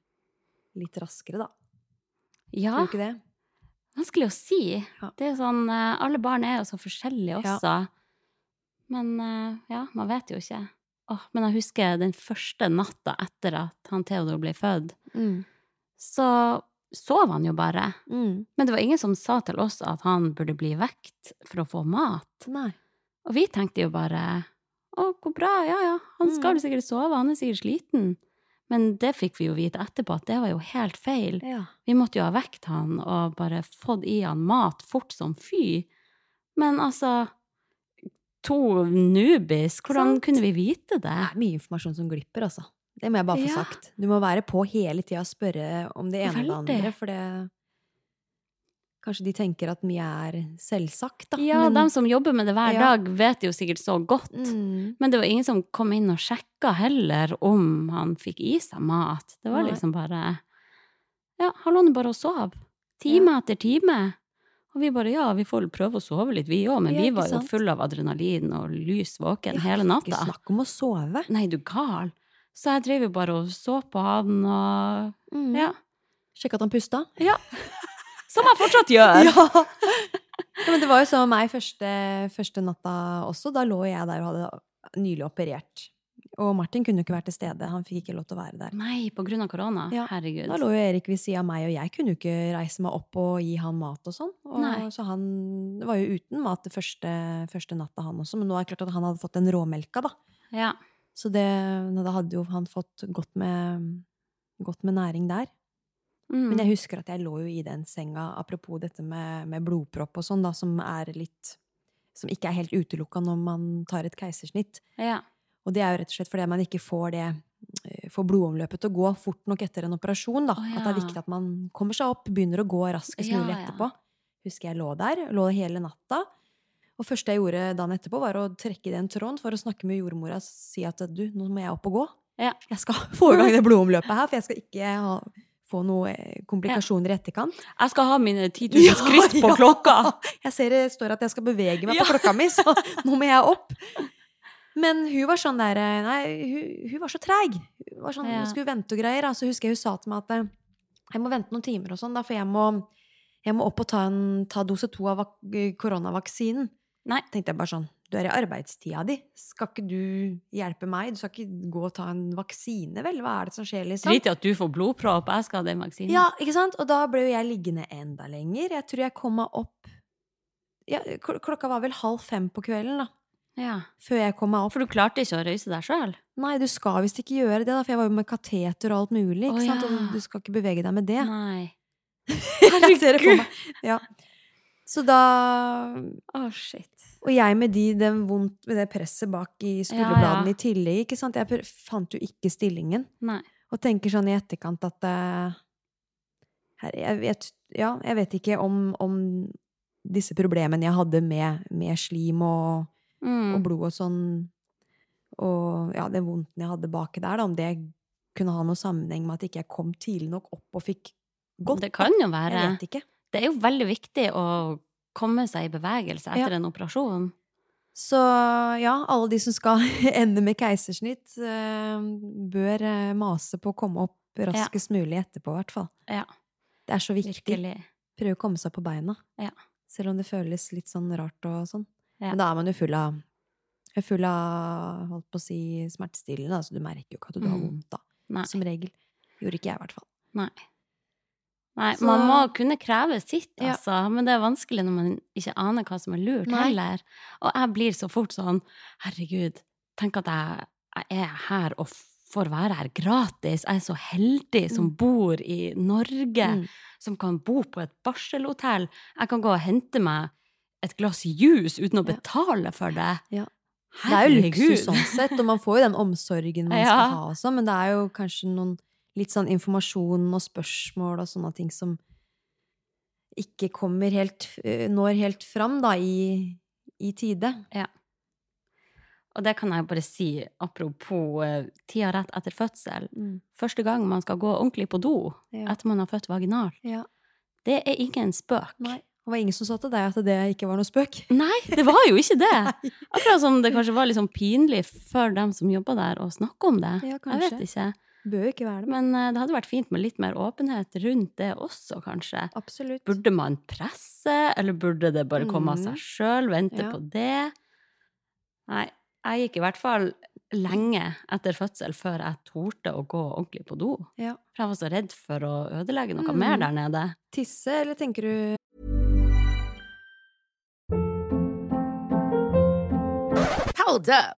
litt raskere, da. Ja, Tror du ikke det? vanskelig å si. Ja. Det er jo sånn, eh, Alle barn er jo så forskjellige Ja. også. Men eh, ja, man vet jo ikke. Åh, men jeg husker den første natta etter at han Theodor ble født, Mm. så sov han jo bare. Mm. Men det var ingen som sa til oss at han burde bli vekt for å få mat. Nei. Og vi tenkte jo bare å, hvor bra, ja ja, han skal jo sikkert sove, han er sikkert sliten. Men det fikk vi jo vite etterpå, at det var jo helt feil. Ja. Vi måtte jo ha vekt han og bare fått i han mat fort som fy. Men altså To nubis, hvordan Sant. kunne vi vite det? Det er mye informasjon som glipper, altså. Det må jeg bare få Ja. sagt. Du må være på hele tida og spørre om det ene eller det andre, for det Kanskje de tenker at mye er selvsagt, da. Ja, men- de som jobber med det hver Ja. dag, vet jo sikkert så godt. mm. Men det var ingen som kom inn og sjekka heller om han fikk i seg mat. Det var liksom bare Ja, han lå nå bare og sov. Time etter time. Og vi bare ja, vi får prøve å sove litt, vi òg, men Ja, vi var jo fulle av adrenalin og lys våken Ja, hele Ikke natta. snakk om å sove. Nei, du gal. Så jeg drev jo bare og så på han og Mm. Ja. Sjekka at han pusta. [laughs] Som jeg fortsatt gjør. [laughs] Ja. ja, men det var jo sånn meg første, første natta også. Da lå jeg der og hadde nylig operert. Og Martin kunne jo ikke være til stede. Han fikk ikke lov til å være der. Nei, på grunn av korona. Ja, Herregud. Da lå jo Erik ved siden av meg, og jeg kunne jo ikke reise meg opp og gi han mat og sånn. Og Så han var jo uten mat det første, første natta, han også. Men nå er det klart at han hadde fått den råmelka, da. Ja. Så det, da hadde jo han fått godt med, godt med næring der. Mm. Men jeg husker at jeg lå jo i den senga, apropos dette med, med blodpropp og sånn, da, som er litt Som ikke er helt utelukka når man tar et keisersnitt. ja. Og det er jo rett og slett fordi man ikke får det eh, får blodomløpet til å gå fort nok etter en operasjon. Da. Å, At det er viktig at man kommer seg opp, begynner å gå raskest Ja, mulig ja. etterpå. Husker jeg lå der, lå hele natta. Og første jeg gjorde dagen etterpå, var å trekke i den tråden for å snakke med jordmora og si at du, nå må jeg opp og gå. Ja. Jeg skal [laughs] få i gang det [laughs] blodomløpet her, for jeg skal ikke ha, få noen eh, komplikasjoner i etterkant. Jeg skal ha mine 10 000 skritt på Ja, klokka! Jeg ser det står at jeg skal bevege meg Ja. på klokka mi, så [laughs] nå må jeg opp. Men hun var sånn der eh, Nei, hun, hun var så treig. Hun var sånn, Ja. Skulle vente og greier. Så husker jeg hun sa til meg at eh, jeg må vente noen timer og sånn, da, for jeg må, jeg må opp og ta, en, ta dose to av koronavaksinen. Nei. tenkte jeg bare sånn Du er i arbeidstida di. Skal ikke du hjelpe meg? Du skal ikke gå og ta en vaksine, vel? Hva er det som skjer, liksom? Drit i at du får blodpropp, jeg skal ha den vaksinen. Ja, ikke sant? Og da ble jo jeg liggende enda lenger. Jeg tror jeg kom meg opp ja, kl- Klokka var vel halv fem på kvelden, da. Ja. Før jeg kom meg opp. For du klarte ikke å røyse deg sjøl? Nei, du skal visst ikke gjøre det, da, for jeg var jo med kateter og alt mulig. Ikke sant? ja. Og du skal ikke bevege deg med det. Nei. [laughs] Jeg ser det for meg. Ja. Så da Å, shit. Og jeg med de, den vondt med det presset bak i skulderbladene i tillegg, ikke sant. Jeg fant jo ikke stillingen. Nei. Og tenker sånn i etterkant at uh, her, jeg, vet, ja, jeg vet ikke om, om disse problemene jeg hadde med, med slim og, Mm. og blod og sånn, og ja, den vondten jeg hadde baki der, da, om det kunne ha noe sammenheng med at ikke jeg kom tidlig nok opp og fikk gått Det kan jo være. Jeg vet ikke. Det er jo veldig viktig å komme seg i bevegelse etter en operasjon. Så ja, alle de som skal [laughs] ende med keisersnitt, eh, bør eh, mase på å komme opp raskest mulig etterpå, i hvert fall. Ja, Det er så viktig. virkelig. Prøve å komme seg på beina. Ja. Selv om det føles litt sånn rart og sånn. Ja. Men da er man jo full av full av, holdt på å si, smertestillende, så du merker jo ikke at du har Mm. vondt, da. Nei. Som regel. Gjorde ikke jeg, i hvert fall. Nei. Nei, Så- man må kunne kreve sitt, Ja. altså. Men det er vanskelig når man ikke aner hva som er lurt, Nei. heller. Og jeg blir så fort sånn Herregud, tenk at jeg, jeg er her og får være her gratis. Jeg er så heldig som Mm. bor i Norge, Mm. som kan bo på et barselhotell. Jeg kan gå og hente meg et glass juice uten å Ja. betale for det. Ja. Det er jo luksus sånn sett, og man får jo den omsorgen man [laughs] Ja. skal ha også, men det er jo kanskje noen litt sånn informasjon og spørsmål og sånne ting som ikke kommer helt eh, Når helt fram, da, i, i tide. Og det kan jeg bare si, apropos eh, tida rett etter fødsel. Første gang man skal gå ordentlig på do Ja. etter man har født vaginalt, Ja. det er ingen spøk. Nei. Det var ingen som sa til deg at det ikke var noe spøk? Nei, det var jo ikke det! [laughs] Akkurat som det kanskje var litt sånn pinlig for dem som jobba der, å snakke om det. Ja, Jeg vet ikke. Bør ikke være det. Men eh, det hadde vært fint med litt mer åpenhet rundt det også, kanskje. Absolutt. Burde man presse, eller burde det bare komme av Mhm. seg sjøl? Vente Ja. på det? Nei, jeg gikk i hvert fall lenge etter fødsel før jeg torde å gå ordentlig på do. Ja. For jeg var så redd for å ødelegge noe mm. mer der nede. Tisse, eller tenker du Hold up.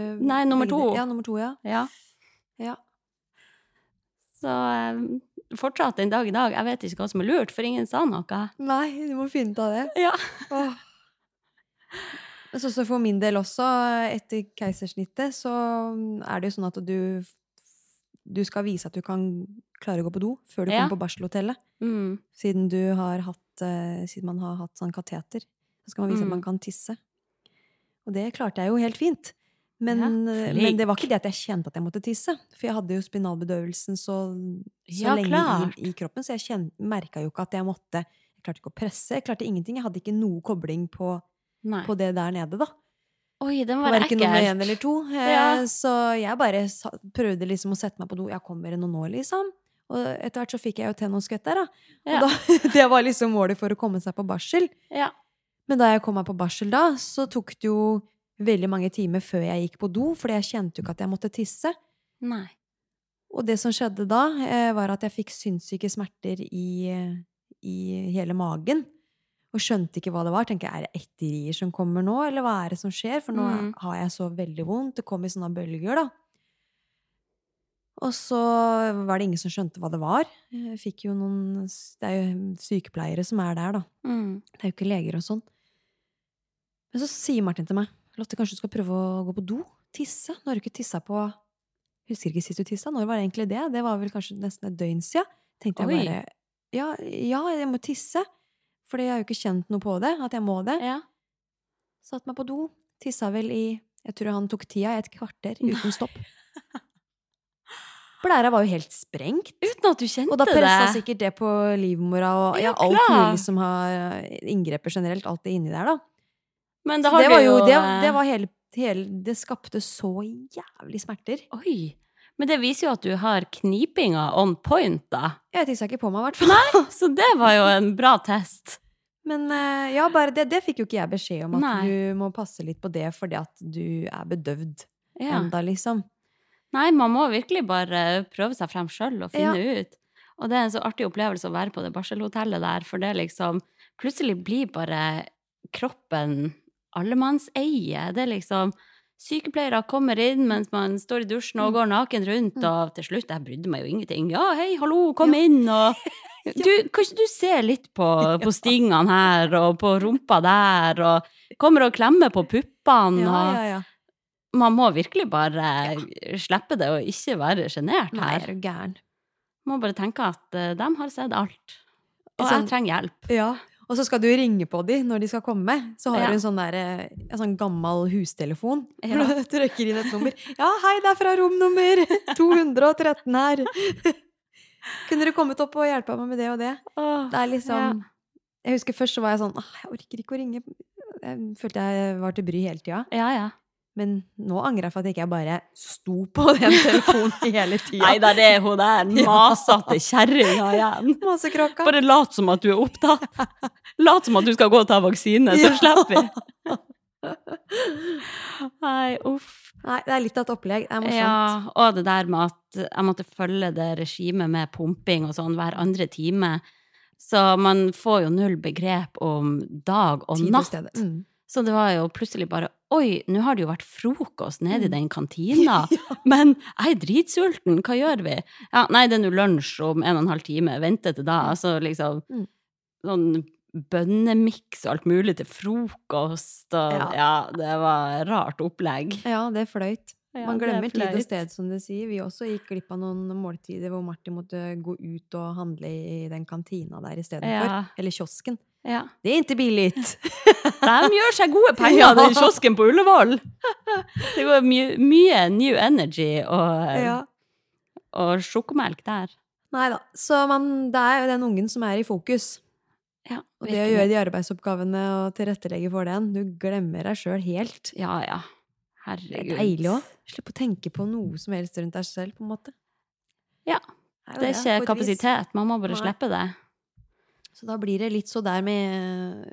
Eh, Nei, nummer to. Ja, nummer to, ja. Ja. ja. Så eh, fortsatt en dag i dag, jeg vet ikke hva som er lurt, for ingen sa noe. Nei, du må finne ut av det. Ja. Åh. Men så, for min del også, etter keisersnittet, så er det jo sånn at du du skal vise at du kan klare å gå på do før du Ja. kommer på barselhotellet. Mm. Siden, du har hatt, eh, siden man har hatt sånn kateter. Så skal man vise Mm. at man kan tisse. Og det klarte jeg jo helt fint. Men, Ja, eh, men det var ikke det at jeg kjente at jeg måtte tisse. For jeg hadde jo spinalbedøvelsen så, så Ja, lenge i, i kroppen, så jeg merka jo ikke at jeg måtte Jeg klarte ikke å presse. Jeg klarte ingenting. Jeg hadde ikke noe kobling på, på det der nede, da. Oi, den var verken nummer én eller to. Eh, Ja. Så jeg bare prøvde liksom å sette meg på do. Jeg kommer noen år, liksom. Og etter hvert så fikk jeg jo tenårskvett der, da. Og da, [laughs] det var liksom målet for å komme seg på barsel. Ja. Men da jeg kom meg på barsel da, så tok det jo veldig mange timer før jeg gikk på do, fordi jeg kjente jo ikke at jeg måtte tisse. Nei. Og det som skjedde da, eh, var at jeg fikk sinnssyke smerter i, i hele magen. Og skjønte ikke hva det var. Tenker, Er det etterier som kommer nå, eller hva er det som skjer? For nå Mm. har jeg så veldig vondt. Det kom i sånne bølger, da. Og så var det ingen som skjønte hva det var. Jeg fikk jo noen Det er jo sykepleiere som er der, da. Mm. Det er jo ikke leger og sånn. Men så sier Martin til meg Lotte, kanskje du skal prøve å gå på do? Tisse? Nå har du ikke tissa på Husker ikke sist du tissa. Når var det egentlig det? Det var vel kanskje nesten et døgn siden. Tenkte jeg bare ja, ja, jeg må tisse. Fordi jeg har jo ikke kjent noe på det, at jeg må det. Ja. Satt meg på do. Tissa vel i Jeg tror han tok tida i et kvarter uten stopp. Blæra var jo helt sprengt. Uten at du kjente det. Og da pressa sikkert det på livmora og Ja, alt mulig som har inngrepet generelt. Alt det inni der, da. Men da har det var jo jo det, eh, det var hele, hele Det skapte så jævlig smerter. Oi. Men det viser jo at du har knipinga on point, da. Jeg tissa ikke på meg, i hvert fall. [laughs] Så det var jo en bra test. Men eh, ja, bare det, det fikk jo ikke jeg beskjed om, at Nei. du må passe litt på det fordi at du er bedøvd Ja. enda, liksom. Nei, man må virkelig bare prøve seg frem sjøl og finne ut. Og det er en så artig opplevelse å være på det barselhotellet der, for det liksom Plutselig blir bare kroppen allemannseie. Det er liksom Sykepleiere kommer inn mens man står i dusjen og går naken rundt, Mm. og til slutt Jeg brydde meg jo ingenting. Ja, hei, hallo, kom Ja. inn, og [laughs] du, Kan ikke du se litt på, [laughs] på stingene her, og på rumpa der, og kommer og klemmer på puppene, og ja, ja. man må virkelig bare slippe det og ikke være sjenert Nei, her. er du gæren. Må bare tenke at eh, de har sett alt. Og Sånn- jeg trenger hjelp. Ja. Og så skal du ringe på dem når de skal komme. Så har Ja. du en sånn, der, eh, en sånn gammel hustelefon. Ja. Du trykker inn et nummer. Ja, hei, det er fra rom nummer 213 her. [laughs] Kunne du kommet opp og hjulpet meg med det og det? Det er liksom Jeg husker først så var jeg sånn jeg orker ikke å ringe. Jeg følte jeg var til bry hele tida. Ja, ja. Men nå angrer jeg for at jeg ikke bare sto på [laughs] den telefonen hele tida. Nei, da det er hun der [laughs] masete kjerringa igjen. [laughs] Masekråka. Bare lat som at du er opptatt. Lat som at du skal gå og ta vaksine, så Ja. slipper vi. Nei, uff. Nei, det er litt av et opplegg. Det er morsomt. Ja, og det der med at jeg måtte følge det regimet med pumping og sånn hver andre time. Så man får jo null begrep om dag og natt. Mm. Så det var jo plutselig bare Oi, nå har det jo vært frokost nede i Mm. den [laughs] kantina. Men jeg er dritsulten, hva gjør vi? Ja, nei, det er nå lunsj om en og en halv time. Vente til da. Altså liksom Mm. sånn bønnemiks og alt mulig til frokost og Ja. ja. det var rart opplegg. Ja, det fløyt. Ja, Man er glemmer tid og sted, som du sier. Vi også gikk glipp av noen måltider hvor Martin måtte gå ut og handle i den kantina der istedenfor. Ja. Eller kiosken. Ja. Det er ikke billig! [laughs] De gjør seg gode penger, Ja. den kiosken på Ullevål! Det går my mye New Energy og, ja. og sjokomelk der. Nei da. Så man, det er jo den ungen som er i fokus. Ja, Og det å gjøre de arbeidsoppgavene og tilrettelegge for den, du glemmer deg sjøl helt. Ja, ja. Det er deilig òg. Slippe å tenke på noe som helst rundt deg selv, på en måte. Ja. Det er ikke kapasitet. Man må bare Nei. slippe det. Så da blir det litt så der med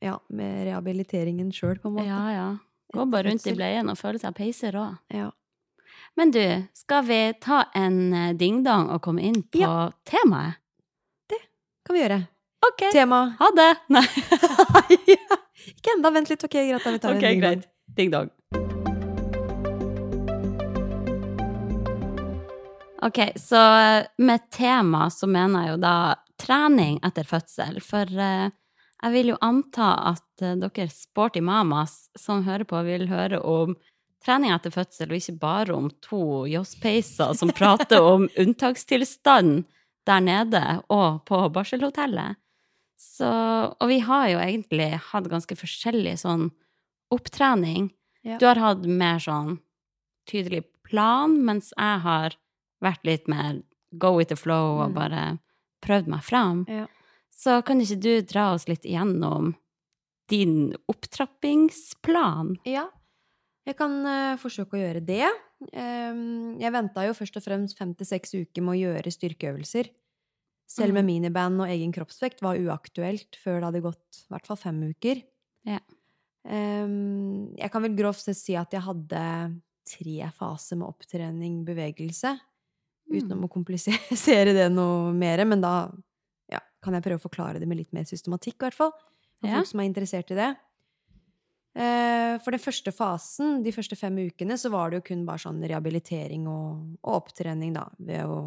Ja, med rehabiliteringen sjøl, på en måte. Ja, ja. Gå bare rundt i bleien og føle seg peiser òg. Ja. Men du, skal vi ta en eh, dingdong og komme inn på Ja. temaet? Kan vi gjøre. OK. Tema Ha det! [laughs] Nei, [laughs] Ikke ennå. vent litt. Ok, greit. Da vi tar ok, en. Ding-dong. Ok, så med tema så mener jeg jo da trening etter fødsel. For eh, jeg vil jo anta at eh, dere sporty mamas som hører på, vil høre om trening etter fødsel, og ikke bare om to josspeiser som prater om [laughs] unntakstilstand der nede og på barselhotellet. Så, og vi har jo egentlig hatt ganske forskjellig sånn opptrening. Ja. Du har hatt mer sånn tydelig plan, mens jeg har vært litt mer go with the flow og Mm. bare prøvd meg fram. Ja. Så kan ikke du dra oss litt igjennom din opptrappingsplan? Ja, jeg kan uh, forsøke å gjøre det. Um, jeg venta jo først og fremst fem til seks uker med å gjøre styrkeøvelser. Selv med Mm. miniband og egen kroppsvekt var uaktuelt før det hadde gått i hvert fall fem uker. Ja. Um, jeg kan vel grovt sett si at jeg hadde tre faser med opptrening, bevegelse. Uten Mm. å komplisere [laughs] det noe mer, men da ja, kan jeg prøve å forklare det med litt mer systematikk, i hvert fall. For Ja. folk som er interessert i det. Eh, For den første fasen, de første fem ukene, så var det jo kun bare sånn rehabilitering og, og opptrening, da. Ved å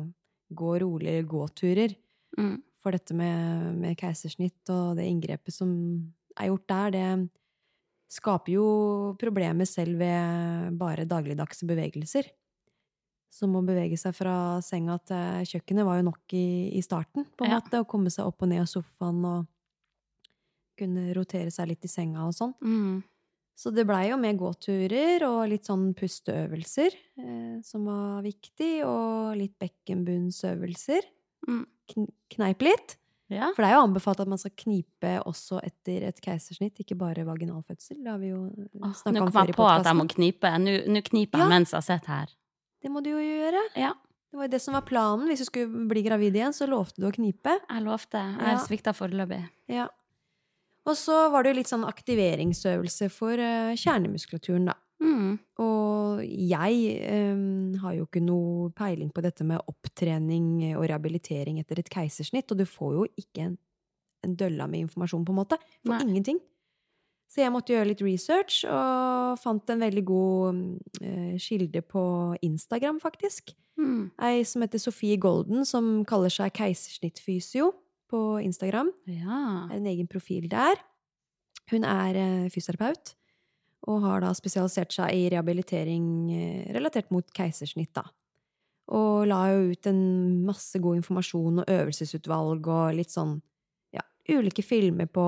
gå roligere gåturer. Mm. For dette med, med keisersnitt og det inngrepet som er gjort der, det skaper jo problemer selv ved bare dagligdagse bevegelser. Som å bevege seg fra senga til kjøkkenet var jo nok i, i starten, på en Ja. måte. Å komme seg opp og ned av sofaen og kunne rotere seg litt i senga og sånn. Mm. Så det blei jo med gåturer og litt sånn pusteøvelser eh, som var viktig, og litt bekkenbunnsøvelser. Mm. Kn kneip litt. Ja. For det er jo anbefalt at man skal knipe også etter et keisersnitt, ikke bare vaginalfødsel. Det har vi jo Åh, snakka Nå om kom før i jeg på at jeg må knipe. Nå nå kniper jeg Ja. mens jeg sitter her. Det må du jo gjøre. Ja, Det var jo det som var planen. Hvis du skulle bli gravid igjen, så lovte du å knipe. jeg lovte. Jeg Ja. svikta foreløpig. Ja. Og så var det jo litt sånn aktiveringsøvelse for uh, kjernemuskulaturen, da. Mm. Og jeg um, har jo ikke noe peiling på dette med opptrening og rehabilitering etter et keisersnitt, og du får jo ikke en, en dølla med informasjon, på en måte. For Nei. ingenting. Så jeg måtte gjøre litt research, og fant en veldig god kilde på Instagram, faktisk. Mm. Ei som heter Sofie Golden, som kaller seg Keisersnittfysio på Instagram. Ja. Er en egen profil der. Hun er uh, fysioterapeut, og har da spesialisert seg i rehabilitering uh, relatert mot keisersnitt, da. Og la jo ut en masse god informasjon og øvelsesutvalg og litt sånn ulike filmer på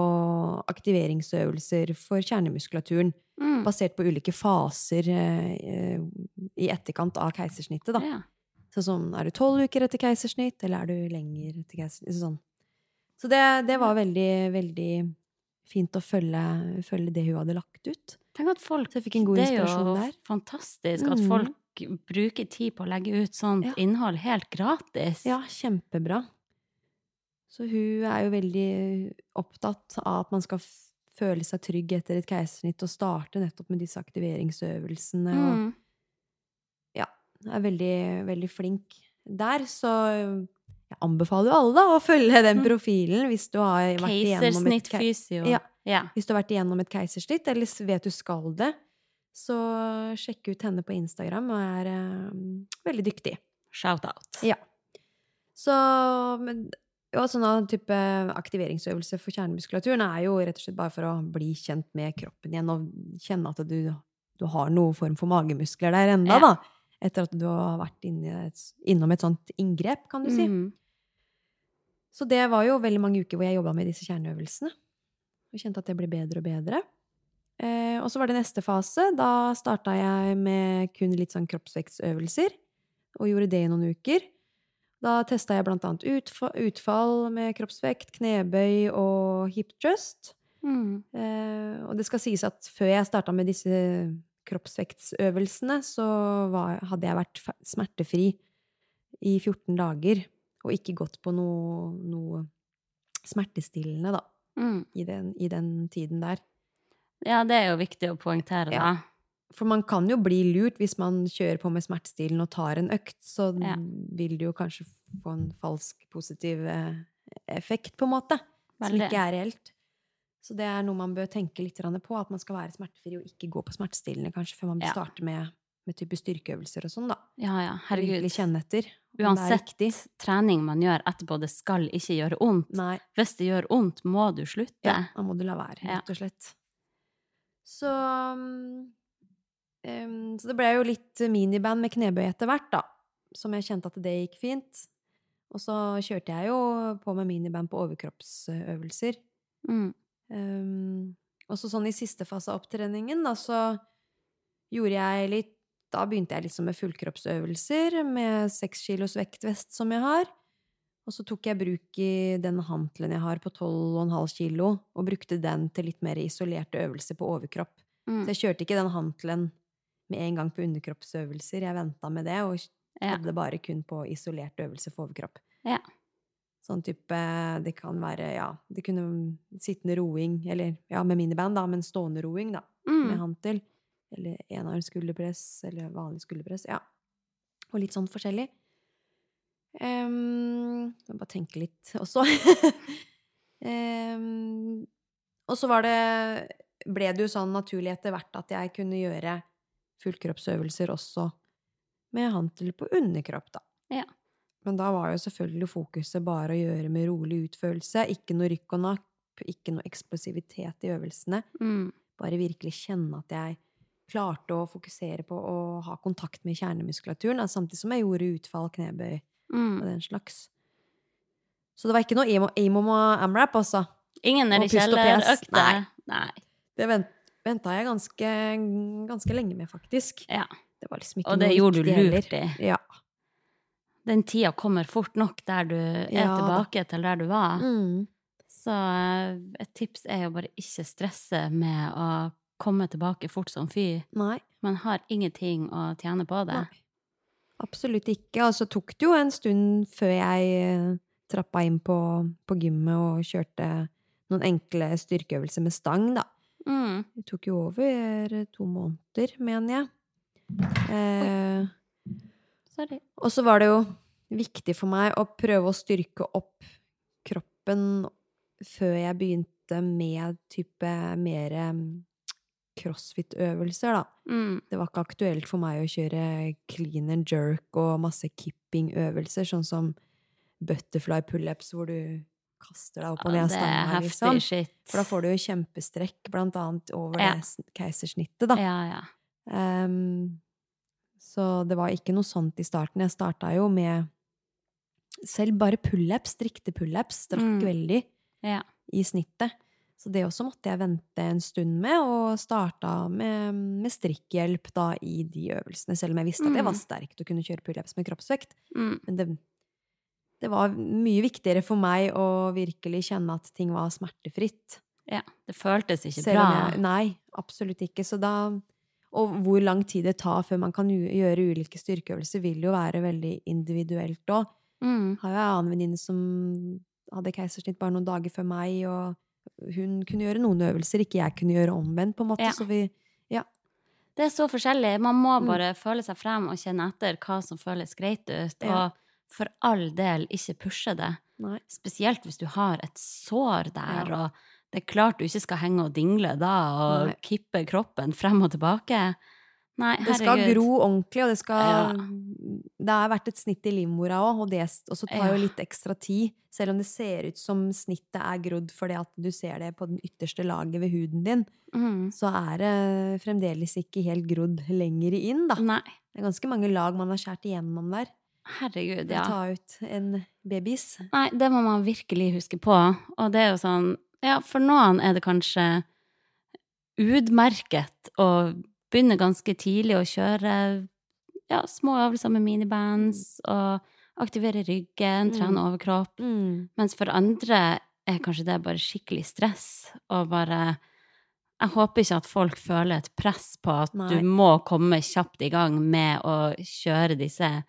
aktiveringsøvelser for kjernemuskulaturen, Mm. basert på ulike faser eh, i etterkant av keisersnittet, da. ja. Sånn som er du tolv uker etter keisersnitt, eller er du lenger etter keisersnitt? Sånn. Så det, det var veldig, veldig fint å følge, følge det hun hadde lagt ut. Tenk at folk Så jeg fikk en god Det er jo der. fantastisk at folk folk bruker tid på å legge ut sånt Ja. innhold helt gratis. Ja, kjempebra. Så hun er jo veldig opptatt av at man skal føle seg trygg etter et keisersnitt, og starte nettopp med disse aktiveringsøvelsene. Og Mm. ja, er veldig, veldig flink der. Så jeg anbefaler jo alle da, å følge den Mm. profilen hvis du har vært igjennom et kei- Ja. ja. Hvis du har vært igjennom et keisersnitt, eller vet du skal det, så sjekk ut henne på Instagram, og er eh, veldig dyktig. Shout-out. Ja. Så men, og sånn type aktiveringsøvelse for kjernemuskulaturen er jo rett og slett bare for å bli kjent med kroppen igjen, og kjenne at du, du har noen form for magemuskler der enda, Ja. da. Etter at du har vært inne, et- innom et sånt inngrep, kan du si. Mm. Så det var jo veldig mange uker hvor jeg jobba med disse kjerneøvelsene. Og kjente at det ble bedre og bedre. Eh, og så var det neste fase. Da starta jeg med kun litt sånn kroppsvektsøvelser. Og gjorde det i noen uker. Da testa jeg blant annet utfall med kroppsvekt, knebøy og hip thrust. Mm. Eh, og det skal sies at før jeg starta med disse kroppsvektsøvelsene, så var, hadde jeg vært smertefri i 14 dager. Og ikke gått på noe, noe smertestillende, da, Mm. i den, i den tiden der. Ja, det er jo viktig å poengtere, Ja. For man kan jo bli lurt hvis man kjører på med smertestillende og tar en økt, så Ja. vil du jo kanskje få en falsk positiv eh, effekt, på en måte. Som ikke er reelt. Så det er noe man bør tenke litt på, at man skal være smertefri og ikke gå på smertestillende kanskje før man Ja. starter med, med type styrkeøvelser og sånn, da. Ja, ja. Herregud. Virkelig kjenne etter. det er Uansett trening man gjør etterpå, det skal ikke gjøre vondt. Nei. Hvis det gjør vondt, må du slutte. Ja, da må du la være, rett og slett. Så um, Så det ble jo litt miniband med knebøy etter hvert, da. Som jeg kjente at det gikk fint. Og så kjørte jeg jo på med miniband på overkroppsøvelser. Mm. Um, og så sånn i siste fase av opptreningen, da, så gjorde jeg litt Da begynte jeg liksom med fullkroppsøvelser med seks kilos vektvest som jeg har. Og så tok jeg bruk i den hantelen jeg har på 12,5 kilo, og brukte den til litt mer isolerte øvelser på overkropp. Mm. Så jeg kjørte ikke den hantelen med en gang på underkroppsøvelser. Jeg venta med det, og hadde det bare kun på isolert øvelse for overkropp. Ja. Sånn type Det kan være, ja Det kunne sittende roing, eller ja, med miniband, da, men stående roing, da, med Mm. hantel. Eller enarm skulderpress, eller vanlig skulderpress. Ja. Og litt sånn forskjellig. Um, jeg må bare tenke litt også. um, [laughs] og så var det ble det jo sånn naturlig etter hvert at jeg kunne gjøre fullkroppsøvelser også med hantel på underkropp, da. Ja. Men da var jo selvfølgelig fokuset bare å gjøre med rolig utførelse. Ikke noe rykk og napp, ikke noe eksplosivitet i øvelsene. Mm. Bare virkelig kjenne at jeg klarte å fokusere på å ha kontakt med kjernemuskulaturen, da, samtidig som jeg gjorde utfall, knebøy Mm. og den slags. Så det var ikke noe aim og amrap, altså. Ingen er i kjellerøkte? Nei. Nei. Det vent, venta jeg ganske, ganske lenge med, faktisk. Ja. Det var liksom ikke Og det noe gjorde du lurt i. Ja. Den tida kommer fort nok der du er Ja tilbake til der du var. Mm. Så eh, et tips er jo bare ikke stresse med å komme tilbake fort som fy. Nei. Man har ingenting å tjene på det. Nei. Absolutt ikke. Og så tok det jo en stund før jeg eh, trappa inn på, på gymmet og kjørte noen enkle styrkeøvelser med stang, da. Mm. Det tok jo over to måneder, mener jeg. Eh, Sorry. og så var det jo viktig for meg å prøve å styrke opp kroppen før jeg begynte med type mer crossfit-øvelser, da. Mm. Det var ikke aktuelt for meg å kjøre clean and jerk og masse kipping-øvelser, sånn som butterfly pullups, hvor du kaster deg opp og ned stanga, liksom. shit. For da får du jo kjempestrekk, blant annet over Ja. det keisersnittet, da. Ja, ja. Um, så det var ikke noe sånt i starten. Jeg starta jo med selv bare pullups, strikte pullups, strakk Mm. veldig Ja. i snittet. Så det også måtte jeg vente en stund med, og starta med, med strikkhjelp da i de øvelsene, selv om jeg visste at jeg var Mm. sterk å kunne kjøre pullups med kroppsvekt. Mm. Men det, det var mye viktigere for meg å virkelig kjenne at ting var smertefritt. ja. Det føltes ikke bra. jeg, nei, absolutt ikke. Så da, og hvor lang tid det tar før man kan gjøre ulike styrkeøvelser, vil jo være veldig individuelt òg. Mm. Har jo en annen venninne som hadde keisersnitt bare noen dager før meg, og hun kunne gjøre noen øvelser, ikke jeg kunne gjøre omvendt, på en måte. Ja. Så vi Det er så forskjellig. Man må Mm. bare føle seg frem og kjenne etter hva som føles greit ut. Ja. For all del ikke pushe det. Nei. Spesielt hvis du har et sår der, Ja. og det er klart du ikke skal henge og dingle da og Nei. kippe kroppen frem og tilbake. Nei, Det skal gro ordentlig, og det skal Ja. Det har vært et snitt i livmora òg, og det også tar jo litt ekstra tid. Selv om det ser ut som snittet er grodd fordi at du ser det på den ytterste laget ved huden din, Mm. så er det fremdeles ikke helt grodd lenger inn, da. Nei, Det er ganske mange lag man har skåret igjennom der. Herregud, ja. ta ut en babys. Nei, det må man virkelig huske på. Og det er jo sånn Ja, for noen er det kanskje utmerket å begynne ganske tidlig å kjøre ja, små øvelser med minibands og aktivere ryggen, Mm. trene overkropp. Mm. Mens for andre er kanskje det bare skikkelig stress og bare Jeg håper ikke at folk føler et press på at Nei. du må komme kjapt i gang med å kjøre disse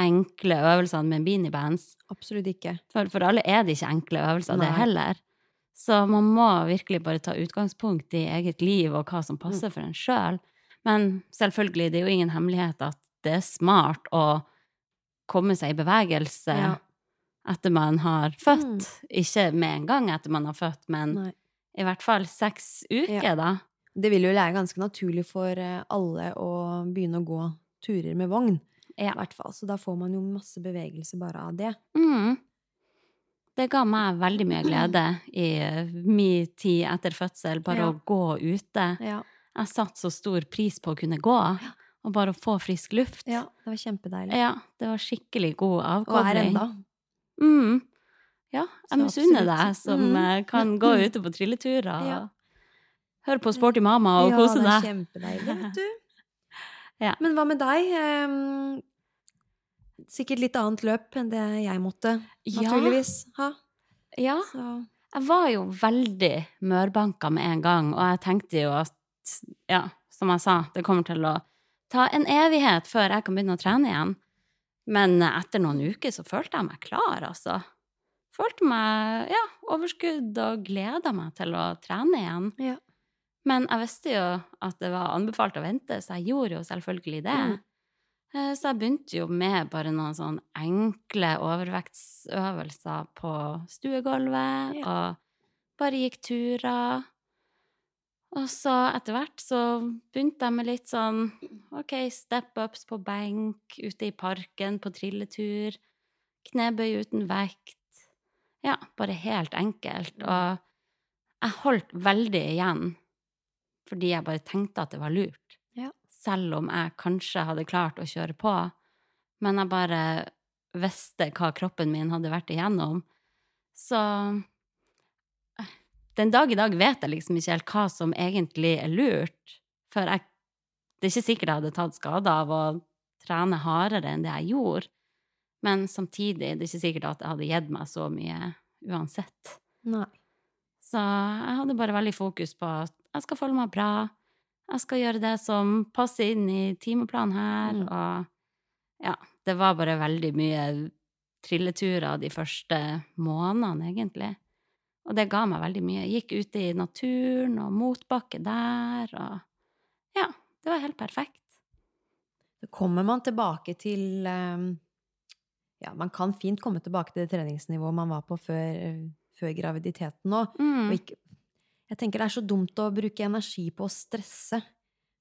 enkle øvelsene med minibands. Absolutt ikke. For, for alle er det ikke enkle øvelser, det heller. Så man må virkelig bare ta utgangspunkt i eget liv og hva som Mm. passer for en sjøl. Men selvfølgelig, det er jo ingen hemmelighet at det er smart å komme seg i bevegelse Ja. etter man har født. Ikke med en gang etter man har født, men Nei. i hvert fall seks uker, Ja. da. Det vil jo være ganske naturlig for eh, alle å begynne å gå turer med vogn. Ja. I hvert fall. Så da får man jo masse bevegelse bare av det. Mm. Det ga meg veldig mye glede i eh, min tid etter fødsel, bare Ja. å gå ute. Ja. Jeg satte så stor pris på å kunne gå, og bare å få frisk luft. ja det var kjempedeilig. Ja, det var skikkelig god Og er ennå. Mm. Ja, jeg misunner deg som Mm. eh, kan gå [laughs] ute på trilleturer Ja. og høre på Sporty mamma og ja, kose det er deg. kjempedeilig, [laughs] vet du. Ja. Men hva med deg? Sikkert litt annet løp enn det jeg måtte, naturligvis, ha. Ja. Så Jeg var jo veldig mørbanka med en gang, og jeg tenkte jo at, ja, som jeg sa, det kommer til å ta en evighet før jeg kan begynne å trene igjen. Men etter noen uker så følte jeg meg klar, altså. Følte meg, ja, overskudd og gleda meg til å trene igjen. ja. Men jeg visste jo at det var anbefalt å vente, så jeg gjorde jo selvfølgelig det. Mm. Eh, Så jeg begynte jo med bare noen sånn enkle overvektsøvelser på stuegulvet, Ja. og bare gikk turer. Og så etter hvert så begynte jeg med litt sånn OK, step-ups på benk, ute i parken, på trilletur. Knebøy uten vekt. Ja, bare helt enkelt. Og jeg holdt veldig igjen fordi jeg bare tenkte at det var lurt. Ja. Selv om jeg kanskje hadde klart å kjøre på. Men jeg bare visste hva kroppen min hadde vært igjennom. Så eh, den dag i dag vet jeg liksom ikke helt hva som egentlig er lurt. For jeg, det er ikke sikkert jeg hadde tatt skade av å trene hardere enn det jeg gjorde. Men samtidig det er ikke sikkert at jeg hadde gitt meg så mye uansett. Nei. Så jeg hadde bare veldig fokus på at jeg skal føle meg bra. Jeg skal gjøre det som passer inn i timeplanen her, Mm. og ja, det var bare veldig mye trilleturer de første månedene, egentlig. Og det ga meg veldig mye. Jeg gikk ute i naturen og motbakke der, og ja, det var helt perfekt. Så kommer man tilbake til eh, Ja, man kan fint komme tilbake til det treningsnivået man var på før, før graviditeten òg. Mm. Jeg tenker det er så dumt å bruke energi på å stresse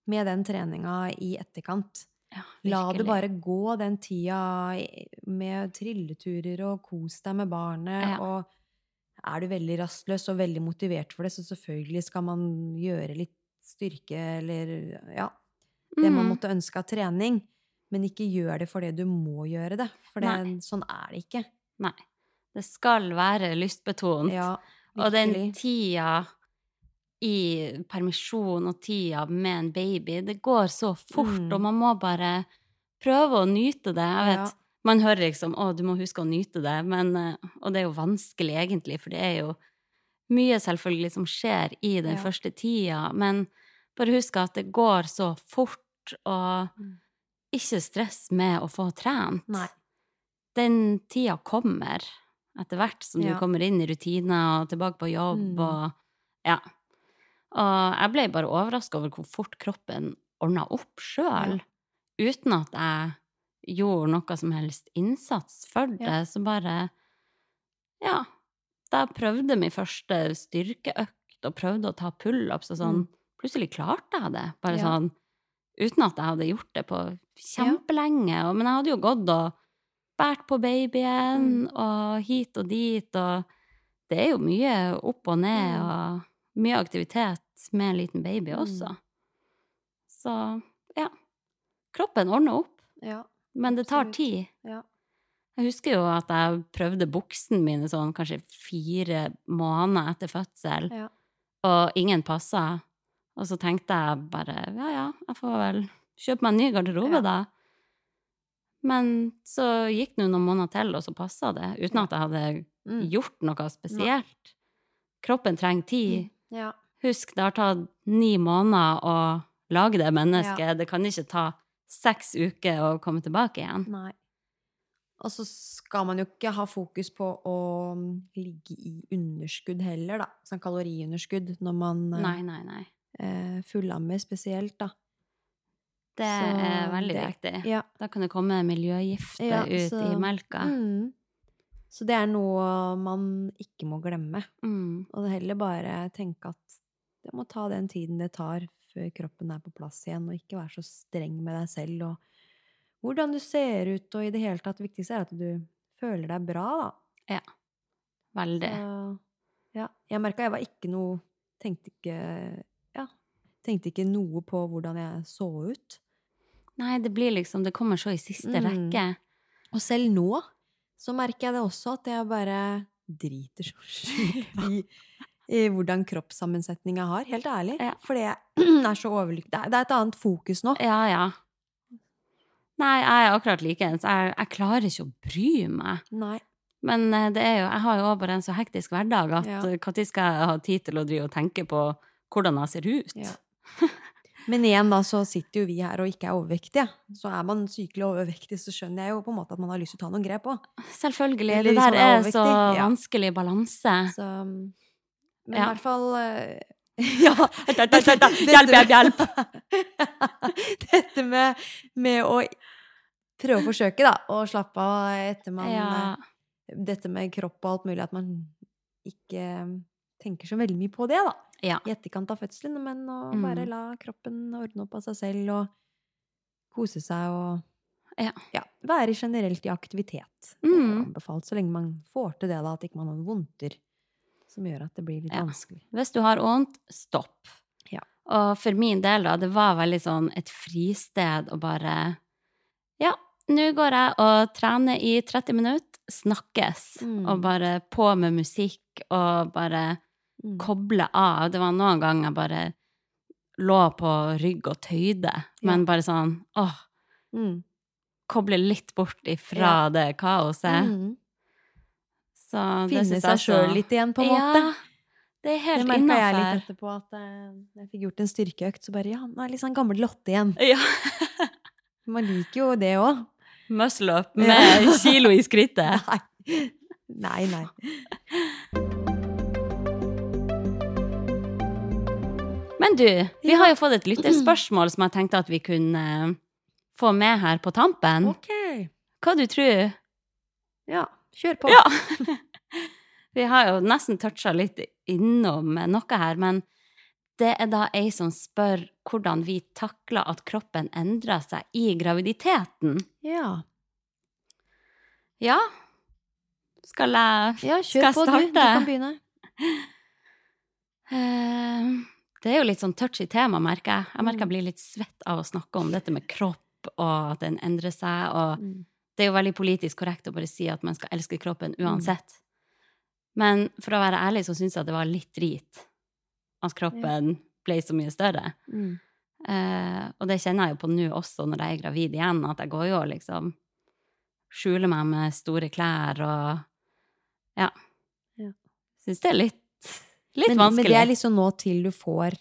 med den treninga i etterkant. Ja, La det bare gå den tida med trilleturer og kos deg med barnet. Ja. Og er du veldig rastløs og veldig motivert for det, så selvfølgelig skal man gjøre litt styrke eller ja, det man Mm. måtte ønske av trening. Men ikke gjør det fordi du må gjøre det. For det, sånn er det ikke. Nei. Det skal være lystbetont. Ja, Og den tida i permisjon og tida med en baby, det går så fort, Mm. og man må bare prøve å nyte det. Jeg vet, Ja. Man hører liksom 'Å, du må huske å nyte det', men, eh, og det er jo vanskelig egentlig, for det er jo mye selvfølgelig som skjer i den Ja. første tida, men bare husk at det går så fort, og Mm. ikke stress med å få trent. Nei. Den tida kommer etter hvert som du kommer inn i rutiner og tilbake på jobb Mm. og ja. Og jeg ble bare overraska over hvor fort kroppen ordna opp sjøl, uten at jeg gjorde noe som helst innsats for det. Ja. Så bare Ja. Da jeg prøvde min første styrkeøkt og prøvde å ta pullups og sånn, Mm. plutselig klarte jeg det. Bare Ja. sånn uten at jeg hadde gjort det på kjempelenge. Men jeg hadde jo gått og båret på babyen Mm. og hit og dit, og det er jo mye opp og ned Mm. og mye aktivitet med en liten baby Mm. også. Så ja. Kroppen ordner opp, Ja. men det tar tid. ja. Jeg husker jo at jeg prøvde buksene mine sånn kanskje fire måneder etter fødsel, ja. og ingen passa. Og så tenkte jeg bare ja ja, jeg får vel kjøpe meg en ny garderobe, da. Men så gikk det noen måneder til, og så passa det, uten at jeg hadde Mm. gjort noe spesielt. Kroppen trenger tid. ja. Husk, det har tatt ni måneder å lage det mennesket. Det kan ikke ta seks uker å komme tilbake igjen. Nei. Og så skal man jo ikke ha fokus på å mm, ligge i underskudd heller, da. Sånn kaloriunderskudd når man eh, Nei, nei, nei. eh, fullammer spesielt, da. Det Så er veldig det- viktig. Ja. Da kan det komme miljøgifter Ja, ut så- i melka. Mm. Så det er noe man ikke må glemme. Mm. Og heller bare tenke at det må ta den tiden det tar før kroppen er på plass igjen, og ikke være så streng med deg selv og hvordan du ser ut, og i det hele tatt det viktigste er at du føler deg bra, da. Veldig. Så, ja, jeg merka jeg var ikke noe Tenkte ikke Ja. Tenkte ikke noe på hvordan jeg så ut. Nei, det blir liksom Det kommer så i siste Mm. rekke. Og selv nå så merker jeg det også at jeg bare driter så [laughs] sjukt i, i hvordan kroppssammensetning jeg har. Helt ærlig. Ja. Fordi jeg [clears throat] er så overlykkelig. Det er- det et annet fokus nå. Ja, ja. Nei, jeg er akkurat likeens. Jeg, jeg klarer ikke å bry meg. Nei. Men eh, det er jo, jeg har jo òg bare en så hektisk hverdag at Ja. eh, skal jeg ha tid til å drive og tenke på hvordan jeg ser ut? Ja. [laughs] Men igjen, da, så sitter jo vi her og ikke er overvektige. Så er man sykelig overvektig, så skjønner jeg jo på en måte at man har lyst til å ta noen grep òg. Selvfølgelig. Eller Det der er er så vanskelig balanse. Så Men Ja. i hvert fall eh, [laughs] [laughs] Ja. Hjelp, hjelp, hjelp! [laughs] Dette med, med å prøve å forsøke, da, å slappe av etter man Ja. eh, Dette med kropp og alt mulig, at man ikke tenker så veldig mye på det, da. Ja. I etterkant av fødselen, men å Mm. bare la kroppen ordne opp av seg selv og kose seg og Ja. være generelt i aktivitet. Det er Mm. anbefalt, så lenge man får til det, da, at ikke man har vondter som gjør at det blir litt Ja. vanskelig. Hvis du har vondt, stopp. Ja. Og for min del, da, det var veldig sånn et fristed å bare Ja, nå går jeg og trener i 30 minutter, snakkes, Mm. og bare på med musikk og bare. Koble av. Det var noen ganger jeg bare lå på rygg og tøyde, men bare sånn åh, Mm. koble litt bort ifra det kaoset. Mm. Så det Finne seg jeg sjøl litt igjen, på en måte. Ja, det er Det helt merka jeg litt etterpå, at eh, jeg fikk gjort en styrkeøkt, så bare ja, nå er jeg litt sånn gammel Lotte igjen. [laughs] Ja. Man liker jo det òg. Muscle up Ja. med kilo i skrittet. [laughs] Nei. Nei, nei. [laughs] Men du, vi har jo fått et lytterspørsmål [clears throat] som jeg tenkte at vi kunne eh, få med her på tampen. Ok. Hva du tror? Ja, kjør på. Ja! [laughs] [laughs] vi har jo nesten toucha litt innom noe her, men det er da ei som spør hvordan vi takler at kroppen endrer seg i graviditeten. Ja, Ja? Skal jeg ja Skal kjør jeg på, du. Du kan begynne. [laughs] Eh, Det er jo litt sånn touchy tema, merker jeg. Jeg merker jeg Mm. blir litt svett av å snakke om dette med kropp, og at den endrer seg, og Mm. det er jo veldig politisk korrekt å bare si at man skal elske kroppen uansett. Men for å være ærlig så syns jeg det var litt drit at kroppen ble så mye større. Mm. Uh, og det kjenner jeg jo på nå også når jeg er gravid igjen, at jeg går jo og liksom skjuler meg med store klær og ja. Ja. Syns det er litt, litt men, vanskelig. Men det er liksom nå til du får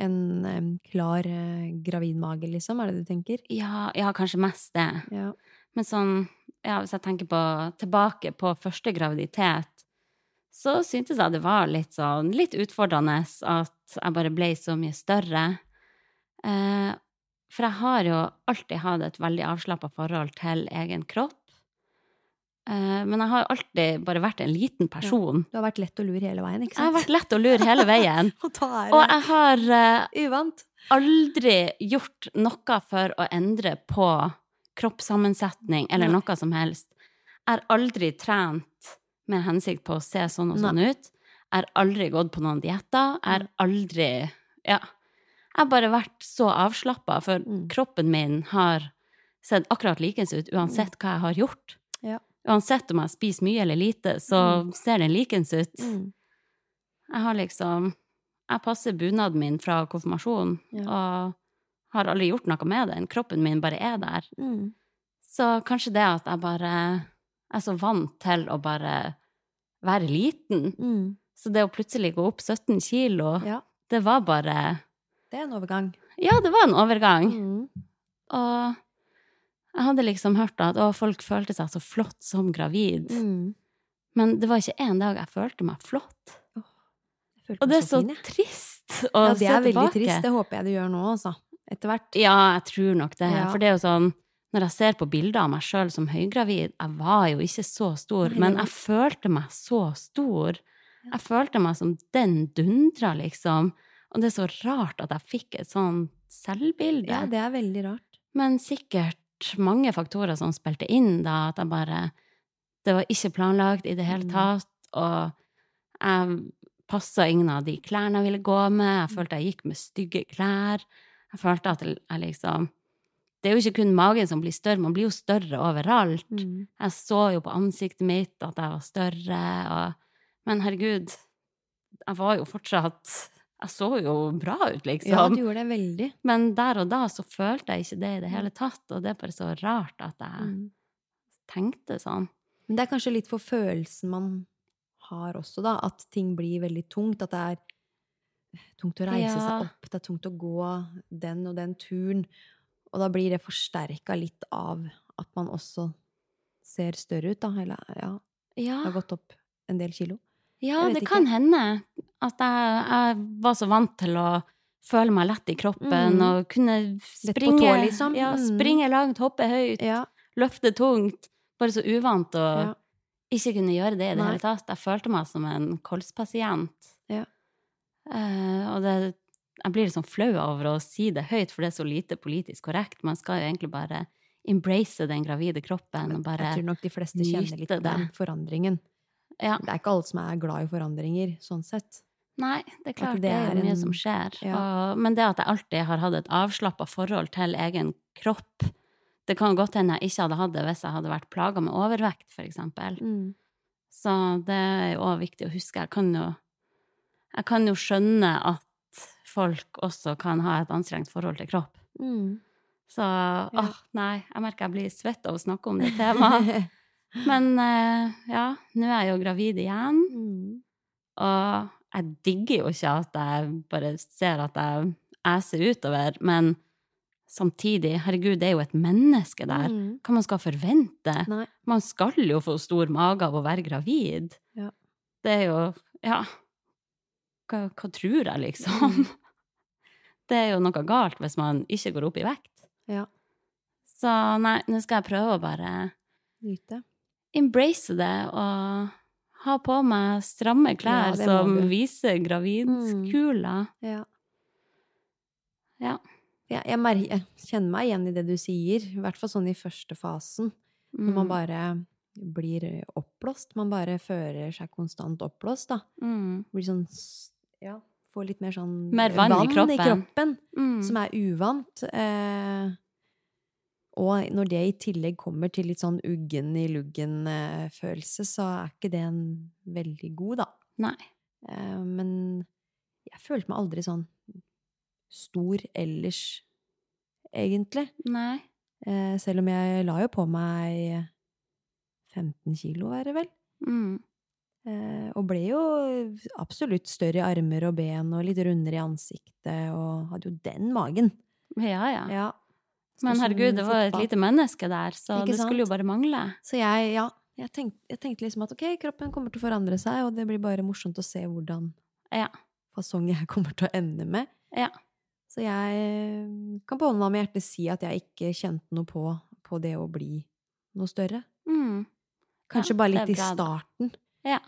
en um, klar eh, gravidmage, liksom? Er det det du tenker? ja, ja, kanskje mest det. Ja. Men sånn, ja, hvis jeg tenker på, tilbake på første graviditet, så syntes jeg det var litt sånn, litt utfordrende at jeg bare ble så mye større. Eh, for jeg har jo alltid hatt et veldig avslappet forhold til egen kropp. Eh, men jeg har alltid bare vært en liten person. Du har vært lett å lure hele veien, ikke sant? Jeg har vært lett å lure hele veien. [laughs] Og Og jeg har uh, uvant. aldri gjort noe for å endre på kroppssammensetning eller Nei. noe som helst. Jeg har aldri trent med hensikt på å se sånn og sånn ut. Jeg har aldri gått på noen dietter. Jeg har aldri Ja. Jeg har bare vært så avslappa, for Mm. kroppen min har sett akkurat likens ut uansett hva jeg har gjort. Uansett om jeg spiser mye eller lite, så ser den likens ut. Mm. Jeg har liksom Jeg passer bunaden min fra konfirmasjonen Ja. og har aldri gjort noe med den. Kroppen min bare er der. Mm. Så kanskje det at jeg bare er så vant til å bare være liten. Mm. Så det å plutselig gå opp 17 kilo, Ja, det var bare det er en overgang. Ja, det var en overgang. Mm. Og jeg hadde liksom hørt at å, folk følte seg så flott som gravid. Mm. Men det var ikke en dag jeg følte meg flott. Jeg følte Og det er så fin, trist å Ja, det er veldig tilbake. trist. Det håper jeg du gjør nå, altså. Etter hvert. Ja, jeg tror nok det. Ja. For det er jo sånn Når jeg ser på bilder av meg sjøl som høygravid, jeg var jo ikke så stor, men jeg følte meg så stor. Jeg følte meg som den dundra, liksom. Og det er så rart at jeg fikk et sånn selvbilde. Ja, det er veldig rart. Men sikkert mange faktorer som spilte inn, da, at jeg bare Det var ikke planlagt i det hele Mm. tatt, og jeg passa ingen av de klærne jeg ville gå med. Jeg følte jeg gikk med stygge klær. Jeg følte at jeg liksom Det er jo ikke kun magen som blir større, man blir jo større overalt. Mm. Jeg så jo på ansiktet mitt at jeg var større, og Men herregud, jeg var jo fortsatt Jeg så jo bra ut, liksom. Ja, du gjorde det veldig. Men der og da så følte jeg ikke det i det hele tatt, og det er bare så rart at jeg Mm. tenkte sånn. Men det er kanskje litt for følelsen man har også, da. At ting blir veldig tungt. At det er tungt å reise Ja. seg opp, det er tungt å gå den og den turen. Og da blir det forsterka litt av at man også ser større ut, da. Eller ja, Ja, har gått opp en del kilo. Ja det ikke. kan hende at jeg, jeg var så vant til å føle meg lett i kroppen Mm. og kunne springe, tå, liksom. ja, Mm. springe langt, hoppe høyt, Ja. løfte tungt. Bare så uvant å Ja. ikke kunne gjøre det i det Nei. hele tatt. Jeg følte meg som en kolspasient. Ja. Uh, og det, jeg blir liksom flau over å si det høyt, for det er så lite politisk korrekt. Man skal jo egentlig bare embrace den gravide kroppen og bare jeg tror nok de fleste kjenner litt nyte på den forandringen. Ja. Det er ikke alle som er glad i forandringer, sånn sett. Nei, det er klart det det er er mye en- som skjer. Ja. Og, men det at jeg alltid har hatt et avslappa forhold til egen kropp Det kan godt hende jeg ikke hadde hatt det hvis jeg hadde vært plaga med overvekt, eksempel. Mm. Så det er jo òg viktig å huske. Jeg kan jo, jeg kan jo skjønne at folk også kan ha et anstrengt forhold til kropp. Mm. Så åh, nei, jeg merker jeg blir svett av å snakke om det temaet. [laughs] Men eh, ja, nå er jeg jo gravid igjen. Mm. Og jeg digger jo ikke at jeg bare ser at jeg æser utover, men samtidig, herregud, det er jo et menneske der. Mm. Hva man skal forvente? Nei. Man skal jo få stor mage av å være gravid. Ja. Det er jo Ja. Hva, hva tror jeg, liksom? Mm. [laughs] Det er jo noe galt hvis man ikke går opp i vekt. Ja. Så nei, nå skal jeg prøve å bare Nyte. Embrace det og ha på meg stramme klær Ja, som du. viser gravidkula. Ja. Ja. Ja, jeg, jeg kjenner meg igjen i det du sier, i hvert fall sånn i første fasen. Når man Mm. bare blir oppblåst. Man bare føler seg konstant oppblåst, da. mm. Blir sånn Ja, får litt mer sånn Mer vann i kroppen. kroppen, Mm. som er uvant. Eh, og når det i tillegg kommer til litt sånn uggen i luggen-følelse, så er ikke det en veldig god, da. Nei. Eh, men jeg følte meg aldri sånn stor ellers, egentlig. Nei. Eh, selv om jeg la jo på meg 15 kilo, er det vel? Mm. Eh, og ble jo absolutt større i armer og ben og litt rundere i ansiktet, og hadde jo den magen. Ja, ja. Ja. Men herregud, det var et lite menneske der, så det skulle jo bare mangle. Så jeg, ja, jeg tenkte, jeg tenkte liksom at ok, kroppen kommer til å forandre seg, og det blir bare morsomt å se hvordan Ja. fasong jeg kommer til å ende med. Ja. Så jeg kan på hånda med hjertet si at jeg ikke kjente noe på, på det å bli noe større. Mm. Kanskje Ja, bare litt i starten, Ja.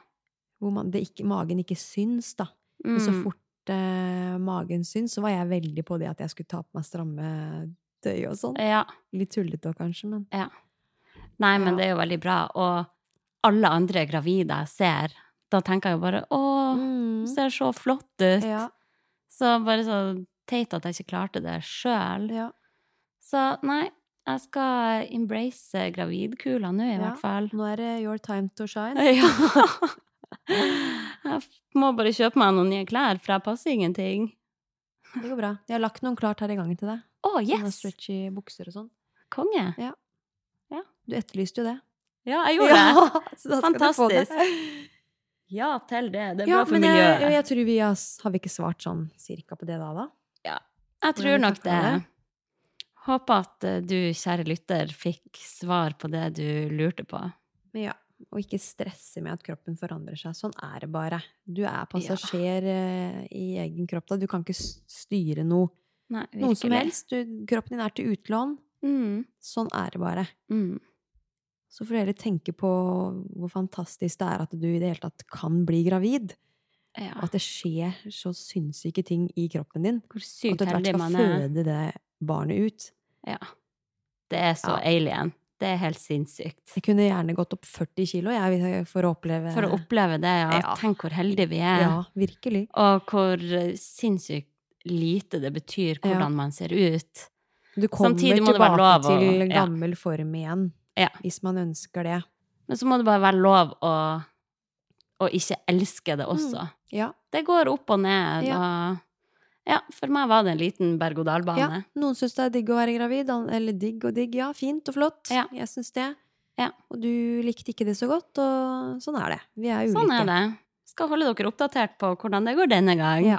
hvor man, det ikke, magen ikke syns, da. Men så Mm. fort eh, magen syns, så var jeg veldig på det at jeg skulle ta på meg stramme tøy og sånn. Ja. Litt tullete kanskje, men ja. Nei, men det er jo veldig bra. Og alle andre gravide jeg ser, da tenker jeg jo bare å, Mm. ser så flott ut. Ja, Så bare så teit at jeg ikke klarte det sjøl. ja. Så nei, jeg skal embrace gravidkula nå, i Ja. hvert fall. Nå er det your time to shine. [laughs] Ja. Jeg må bare kjøpe meg noen nye klær, for jeg passer ingenting. Det går bra. Jeg har lagt noen klart her i gangen til deg. Sånne yes! stretchy bukser og sånn. Konge. Du etterlyste jo det. Ja, jeg gjorde [laughs] det. [laughs] få det. Fantastisk. [laughs] Ja til det. Det er Ja, bra for men miljøet. jeg, jeg tror vi har, har vi ikke svart sånn cirka på det da, da? Jeg tror nok det. det? Håper at eh, du, kjære lytter, fikk svar på det du lurte på. Men ja, og ikke stresse med at kroppen forandrer seg. Sånn er det bare. Du er passasjer ja. i egen kropp da. Du kan ikke styre noe, Nei, Noen som helst. Du, kroppen din er til utlån. Mm. Sånn er det bare. Mm. Så får du heller tenke på hvor fantastisk det er at du i det hele tatt kan bli gravid. Ja. At det skjer så sinnssyke ting i kroppen din. Hvor sykt at du etter hvert skal føde det barnet ut. Ja. Det er så Ja. alien. Det er helt sinnssykt. Jeg kunne gjerne gått opp 40 kilo jeg, for å oppleve For å oppleve det, ja. Ja. Tenk hvor heldige vi er. Ja, virkelig. Og hvor sinnssykt lite det betyr hvordan Ja. man ser ut. Du kommer tilbake til ja. gammel form igjen, Ja. hvis man ønsker det. Men så må det bare være lov å, å ikke elske det også. Ja. Det går opp og ned, Ja. og Ja, for meg var det en liten berg-og-dal-bane. ja. Noen syns det er digg å være gravid. Eller digg og digg, ja. Fint og flott. Ja. Jeg syns det. Ja. Og du likte ikke det så godt, og sånn er det. Vi er ulike. Sånn er det. Skal holde dere oppdatert på hvordan det går denne gang. Ja.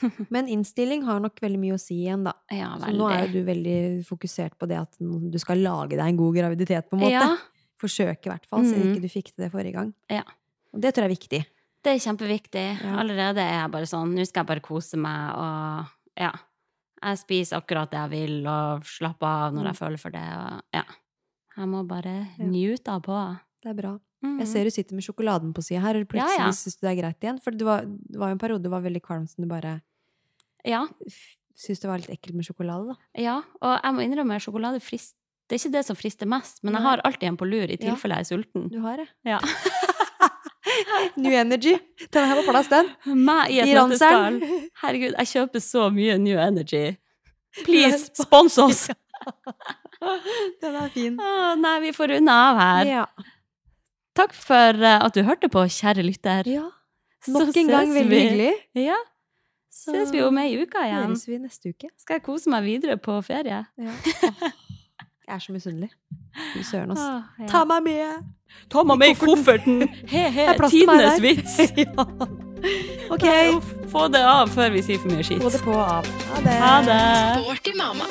[laughs] Men innstilling har nok veldig mye å si igjen, da. Ja, Så nå er jo du veldig fokusert på det at du skal lage deg en god graviditet, på en måte. Ja, [laughs] Forsøke, i hvert fall, siden mm. ikke du fikk til det forrige gang. Ja. Og det tror jeg er viktig. det er kjempeviktig. Ja. Allerede er jeg bare sånn Nå skal jeg bare kose meg, og ja. Jeg spiser akkurat det jeg vil, og slapper av når jeg føler for det, og ja. Jeg må bare Ja. njute på. Det er bra. Mhm. Jeg ser du sitter med sjokoladen på sida her, og plutselig Ja, ja. syns du det er greit igjen. For det var, det var jo en periode du var veldig kvalm som du bare Ja, syntes det var litt ekkelt med sjokolade, da. ja. Og jeg må innrømme, sjokolade frist Det er ikke det som frister mest, men jeg har alltid en på lur i tilfelle jeg er sulten. Du har det. Ja. [laughs] New Energy. Den her på plass, den. Meg i et nøtteskall. Herregud, jeg kjøper så mye New Energy. Please, [laughs] spons oss! [laughs] Den er fin. Å, nei, vi får runde av her. Ja. Takk for eh, at du hørte på, kjære lytter. ja. Nok en gang veldig hyggelig. Ja, Så ses vi om ei uke igjen. høres vi neste uke. Skal jeg kose meg videre på ferie? Ja. [laughs] Jeg er så misunnelig. Fy søren, altså. Ja. Ta meg med! Ta meg med i kofferten! [laughs] Er til meg tidenes vits! [laughs] ja. Ok. Få det av før vi sier for mye skitt. Få det på og av. Ha det. Ha det! Sporty mama.